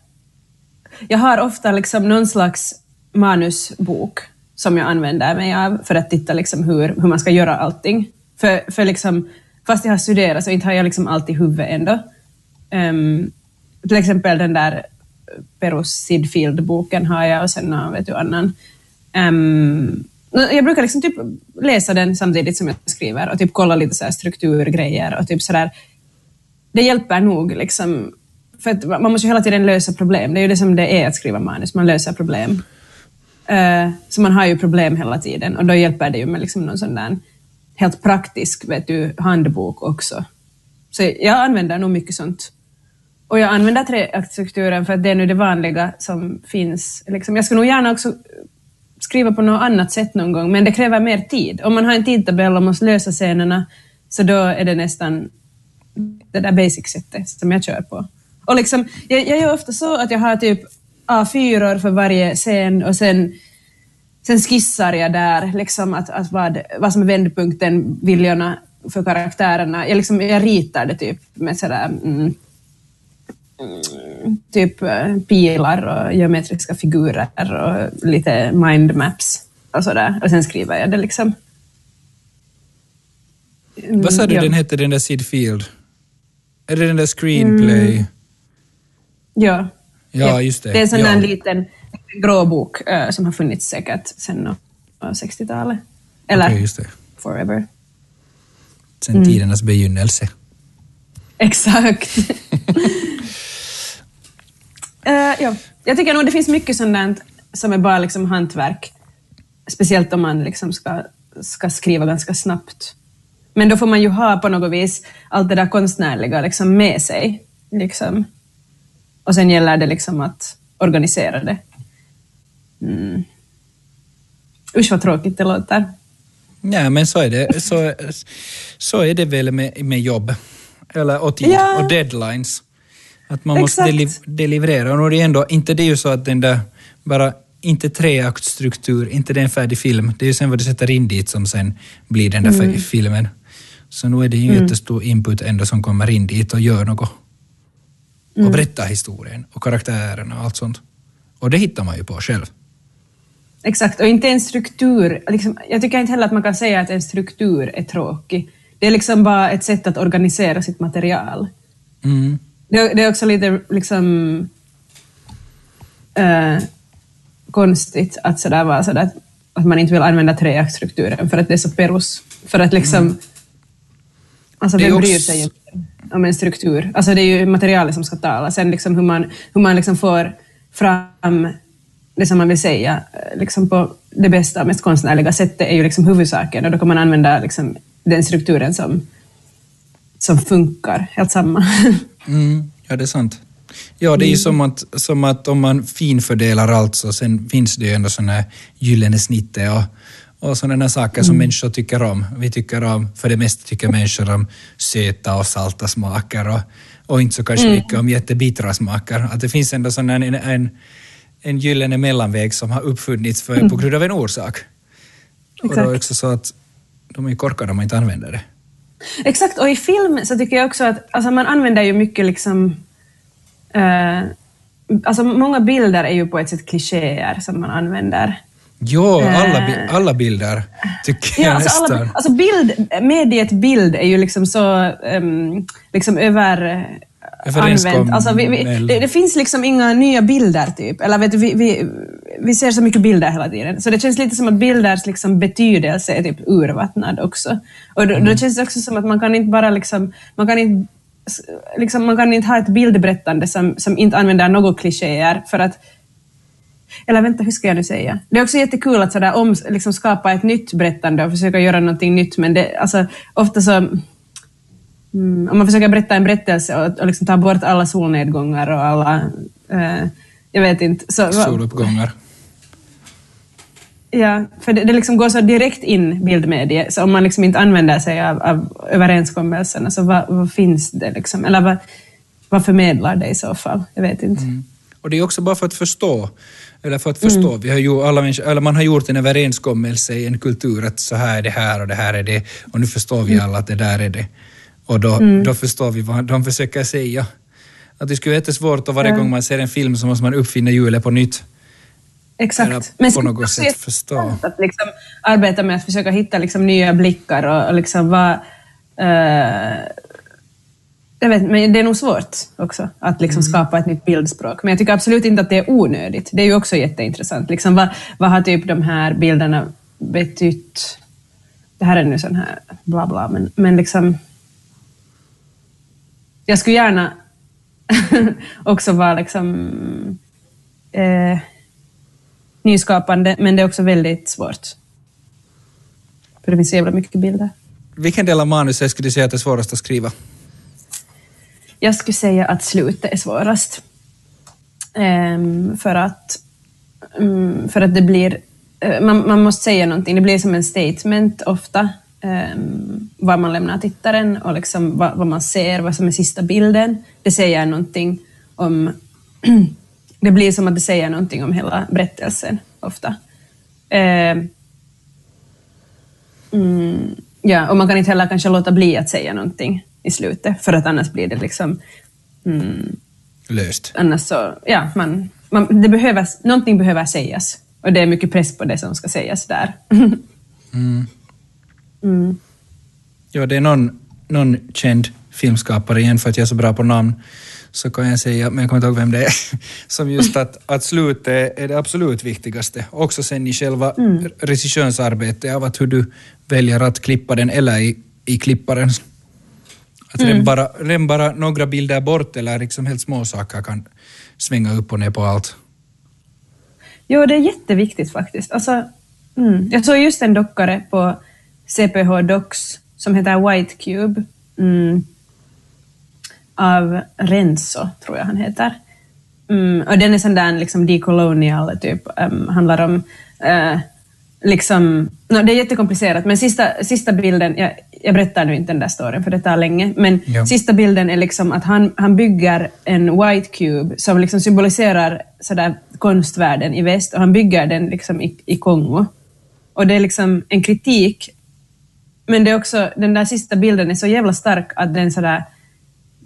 jag har ofta liksom någon slags manusbok som jag använder mig av för att titta liksom hur, hur man ska göra allting. För, för liksom, fast jag har studerat så inte har jag liksom allt i huvudet ändå. Um, till exempel den där Perus Sidfield-boken har jag och sen vet du, annan. Um, jag brukar liksom typ läsa den samtidigt som jag skriver och typ kolla lite så strukturgrejer och typ sådär. Det hjälper nog liksom. För att man måste ju hela tiden lösa problem. Det är ju det som det är att skriva manus, man löser problem. Eh, så man har ju problem hela tiden och då hjälper det ju med liksom någon sån där helt praktisk vet du, handbok också. Så jag använder nog mycket sånt. Och jag använder treaktstrukturen för att det är nu det vanliga som finns. Liksom, jag skulle nog gärna också skriva på något annat sätt någon gång, men det kräver mer tid. Om man har en tidtabell och måste lösa scenerna, så då är det nästan det där basic-sättet som jag kör på. Och liksom, jag, jag gör ofta så att jag har typ A4 för varje scen och sen, sen skissar jag där liksom att, att vad, vad som är vändpunkten, viljorna för karaktärerna. Jag, liksom, jag ritar det typ med sådär mm, typ eh, pilar och geometriska figurer och lite mindmaps och sådär. Och sen skriver jag det liksom. Mm, Vad sa du ja. den hette, den där Sid Field? Är det den där Screenplay? Mm. Ja. Ja, just det. Det är en sån ja. där liten grå bok uh, som har funnits säkert sedan 60-talet. Eller okay, just det. forever. Sen mm. tidernas begynnelse. Exakt. Uh, ja. Jag tycker nog det finns mycket sånt som är bara liksom hantverk. Speciellt om man liksom ska, ska skriva ganska snabbt. Men då får man ju ha på något vis allt det där konstnärliga liksom med sig. Liksom. Och sen gäller det liksom att organisera det. Mm. Usch vad tråkigt det låter. Ja, men så är det, så, så är det väl med, med jobb. Eller, och tid ja. och deadlines. Att man måste deli deliverera. Och det är ändå, inte det är ju så att den där, bara inte treaktstruktur, inte det är en färdig film. Det är ju sen vad du sätter in dit som sen blir den där mm. filmen. Så nu är det ju mm. jättestor input ändå som kommer in dit och gör något. Och mm. berättar historien och karaktärerna och allt sånt. Och det hittar man ju på själv. Exakt, och inte en struktur. Liksom, jag tycker inte heller att man kan säga att en struktur är tråkig. Det är liksom bara ett sätt att organisera sitt material. Mm. Det, det är också lite liksom äh, konstigt att sådär sådär att man inte vill använda treaktstrukturen för att det är så perus. För att liksom... Mm. Alltså vem bryr sig inte om en struktur? Alltså det är ju materialet som ska tala. Sen liksom hur man, hur man liksom får fram det som man vill säga liksom på det bästa och mest konstnärliga sättet är ju liksom huvudsaken och då kan man använda liksom den strukturen som, som funkar, helt samma. Mm, ja, det är sant. Ja, det är ju mm. som att, som att om man finfördelar allt så sen finns det ju ändå sådana gyllene snittet och, och sådana saker som mm. människor tycker om. Vi tycker om, för det mesta tycker människor om söta och salta smaker och, och inte så kanske mm. mycket om jättebittra smaker. Att det finns ändå sån en, en, en gyllene mellanväg som har uppfunnits för, mm. på grund av en orsak. Exakt. Och då är det också så att de är korkade om man inte använder det. Exakt, och i film så tycker jag också att alltså man använder ju mycket liksom... Uh, alltså många bilder är ju på ett sätt klichéer som man använder. Jo, alla, uh, alla bilder tycker ja, jag alltså nästan. Alla, alltså bild, mediet bild är ju liksom så um, liksom över använt. Alltså vi, vi, det, det, finns liksom inga nya bilder, typ. Eller vet du, vi, vi, vi ser så mycket bilder hela tiden. Så det känns lite som att bilders liksom betydelse är typ urvattnad också. Och då, mm. då känns det också som att man kan inte bara liksom, man kan inte Liksom, man kan inte ha ett bildberättande som, som inte använder några klichéer för att eller vänta, hur ska jag nu säga? Det är också jättekul att sådär om, liksom skapa ett nytt berättande och försöka göra någonting nytt, men det, alltså, ofta så Mm, om man försöker berätta en berättelse och, och liksom ta bort alla solnedgångar och alla... Eh, jag vet inte. Så, Soluppgångar. Ja, för det, det liksom går så direkt in bildmedie, så om man liksom inte använder sig av, av överenskommelserna, så vad, vad finns det liksom? Eller vad, vad förmedlar det i så fall? Jag vet inte. Mm. Och det är också bara för att förstå. Eller för att förstå. Vi har ju alla eller man har gjort en överenskommelse i en kultur att så här är det här och det här är det. Och nu förstår vi alla att det där är det. Och då, då förstår vi vad de försöker säga. Att det skulle vara jättesvårt och varje Ja. gång man ser en film så måste man uppfinna hjulet på nytt. Exakt. Eller Men på något sätt förstå. Att liksom arbeta med att försöka hitta liksom nya blickar och, och liksom vara... eh, jag vet men det är nog svårt också att liksom skapa ett nytt bildspråk. Men jag tycker absolut inte att det är onödigt. Det är ju också jätteintressant. Liksom, vad, vad har typ de här bilderna betytt? Det här är nu sån här bla bla, men, men liksom... Jag skulle gärna också vara liksom... Eh, nyskapande, men det är också väldigt svårt. För det finns så jävla mycket bilder. Vilken del av manuset skulle du säga att det är svårast att skriva? Jag skulle säga att slutet är svårast. Um, för, att, um, för att det blir... Uh, man, man måste säga någonting, det blir som en statement ofta. Ehm, um, vad man lämnar tittaren och liksom vad, vad man ser, vad som är sista bilden. Det säger någonting om... det blir som att det säger någonting om hela berättelsen ofta. Ehm, Mm, ja, och man kan inte heller kanske låta bli att säga någonting i slutet, för att annars blir det liksom... Mm, Löst. annars så, ja, man, man, det behöver, någonting behöver sägas. Och det är mycket press på det som ska sägas där. mm. Ja, det är någon, någon känd filmskapare, igen för att jag är så bra på namn, så kan jag säga, men jag kommer inte ihåg vem det är, som just att, att slutet är det absolut viktigaste. Också sen i själva mm. regissörens arbete av att hur du väljer att klippa den eller i, i klipparen. Att mm. bara, redan bara några bilder bort eller liksom helt små saker kan svänga upp och ner på allt. Jo, det är jätteviktigt faktiskt. Alltså, mm. Jag såg just en dockare på CPH Docs som heter White Cube. Mm. Av Renzo, tror jag han heter. Mm. Och den är sån där liksom decolonial, typ. Um, handlar om... Uh, liksom, no, det är jättekomplicerat, men sista, sista bilden, jag, jag berättar nu inte den där storyn för det tar länge, men Ja. sista bilden är liksom att han, han bygger en white cube som liksom symboliserar sådär konstvärlden i väst och han bygger den liksom i, i Kongo. Och det är liksom en kritik, men det är också, den där sista bilden är så jävla stark att den sådär,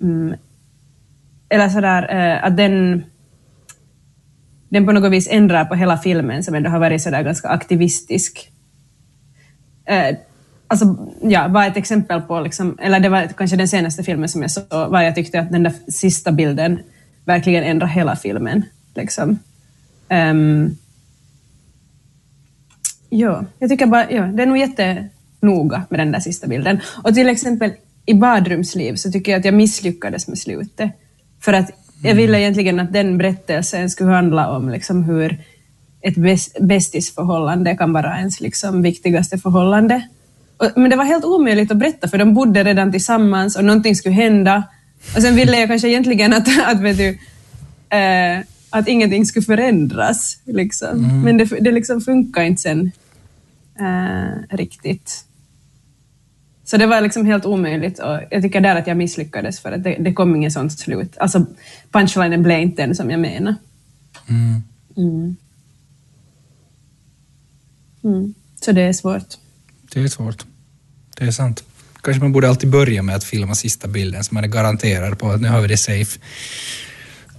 mm, eller sådär, eh, att den den på något vis ändrar på hela filmen som ändå har varit sådär ganska aktivistisk. Eh, alltså, ja, bara ett exempel på, liksom, eller det var kanske den senaste filmen som jag såg, var jag tyckte att den där sista bilden verkligen ändrar hela filmen. Liksom. Um, ja, jag tycker bara, ja, det är nog jättenoga med den där sista bilden. Och till exempel i Badrumsliv så tycker jag att jag misslyckades med slutet. För att jag ville egentligen att den berättelsen skulle handla om liksom hur ett bäs- bästisförhållande kan vara ens liksom viktigaste förhållande. Men det var helt omöjligt att berätta för de bodde redan tillsammans och någonting skulle hända. Och sen ville jag kanske egentligen att, att, vet du, eh, att ingenting skulle förändras. Liksom. Men det, det liksom funkar inte sen eh, riktigt. Så det var liksom helt omöjligt och jag tycker där att jag misslyckades för att det, det kom inget sånt slut. Alltså punchlinen blev inte den som jag menar. Mm. Mm. Mm. Så det är svårt. Det är svårt. Det är sant. Kanske man borde alltid börja med att filma sista bilden så man är garanterad på att nu har vi det safe.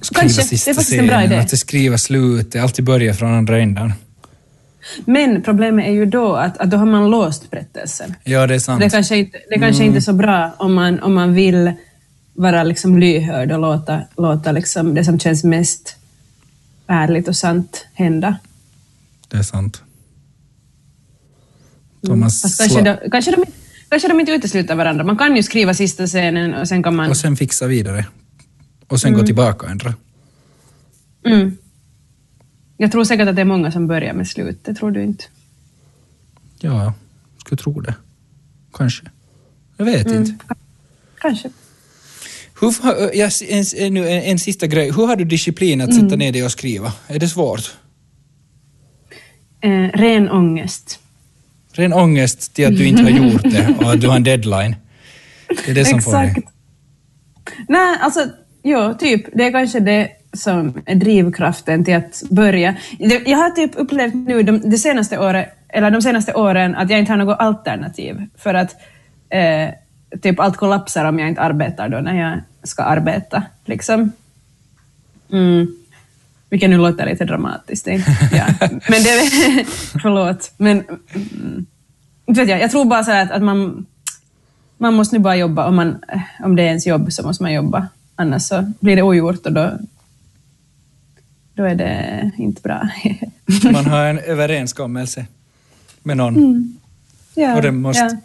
Skriva Kanske. Det är sista faktiskt en bra idé. Att skriva slutet, alltid börja från andra ändan. Men problemet är ju då att, att då har man låst berättelsen. Ja, det är sant. Det kanske inte, det kanske inte är så bra om man, om man vill vara liksom lyhörd och låta, låta liksom det som känns mest ärligt och sant hända. Det är sant. Thomas Fast kanske, de, kanske, de, kanske de inte utesluter varandra. Man kan ju skriva sista scenen och sen kan man... och sen fixa vidare. Och sen gå tillbaka och ändra. Mm. Jag tror säkert att det är många som börjar med slutet, tror du inte? Ja, jag skulle tro det. Kanske. Jag vet inte. Kanske. Hur, fa- jag, en, en, en, en sista grej. Hur har du disciplin att Mm. sätta ner dig och skriva? Är det svårt? Eh, ren ångest. Ren ångest till att du inte har gjort det och att du har en deadline. Det är det som får dig. Nej, alltså, jo, typ. Det är kanske det som är drivkraften till att börja. Jag har typ upplevt nu de, de senaste åren, eller de senaste åren att jag inte har något alternativ. För att eh, typ allt kollapsar om jag inte arbetar då när jag ska arbeta. Liksom. Mm. Vilket nu låter lite dramatiskt. Ja. Men det, förlåt. Men mm, inte vet jag, jag tror bara så att, att man, man måste nu bara jobba. Om, man, om det är ens jobb så måste man jobba. Annars så blir det ogjort och då, då är det inte bra. Man har en överenskommelse med någon. Mm. ja, Och det måste- ja.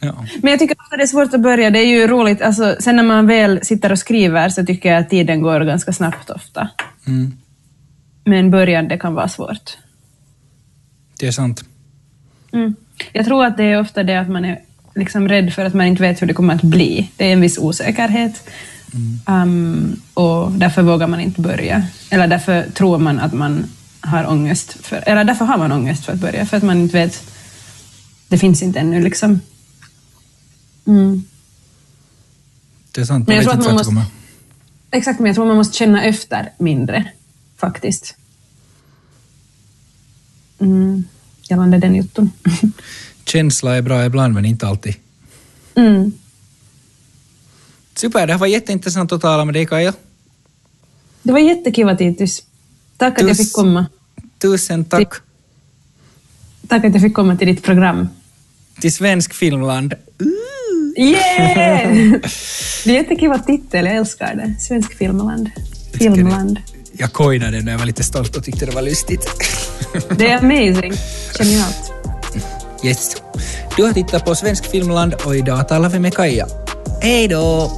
Ja. Men jag tycker ofta det är svårt att börja. Det är ju roligt. Alltså, sen när man väl sitter och skriver så tycker jag att tiden går ganska snabbt ofta. Mm. Men början, det kan vara svårt. Det är sant. Mm. Jag tror att det är ofta det att man är liksom rädd för att man inte vet hur det kommer att bli. Det är en viss osäkerhet. Um, och därför vågar man inte börja. Eller därför tror man att man har ångest. För, eller därför har man ångest för att börja, för att man inte vet. Det finns inte ännu liksom. Mm. Det är sant. Men Man jag vet inte måste-. Exakt, men jag tror man måste känna efter mindre, faktiskt. Mm. Gällande den jutton. Känsla är bra ibland, men inte alltid. mm. Super, det här var jätteintressant att tala med dig, Kaja. Det var jättekiva, Titus. Tack att jag fick komma. Tusen tack Tack att jag fick komma till ditt program. till Svensk Filmland. Yeah! Det är jättekiva titel, jag älskar det. Svensk filmland. Filmland. Jag coinade när jag var lite stolt och tyckte det var lustigt. Det är amazing. Genialt. Yes. Du har tittat på Svensk Filmland och idag talar vi med Kaja. Hej då!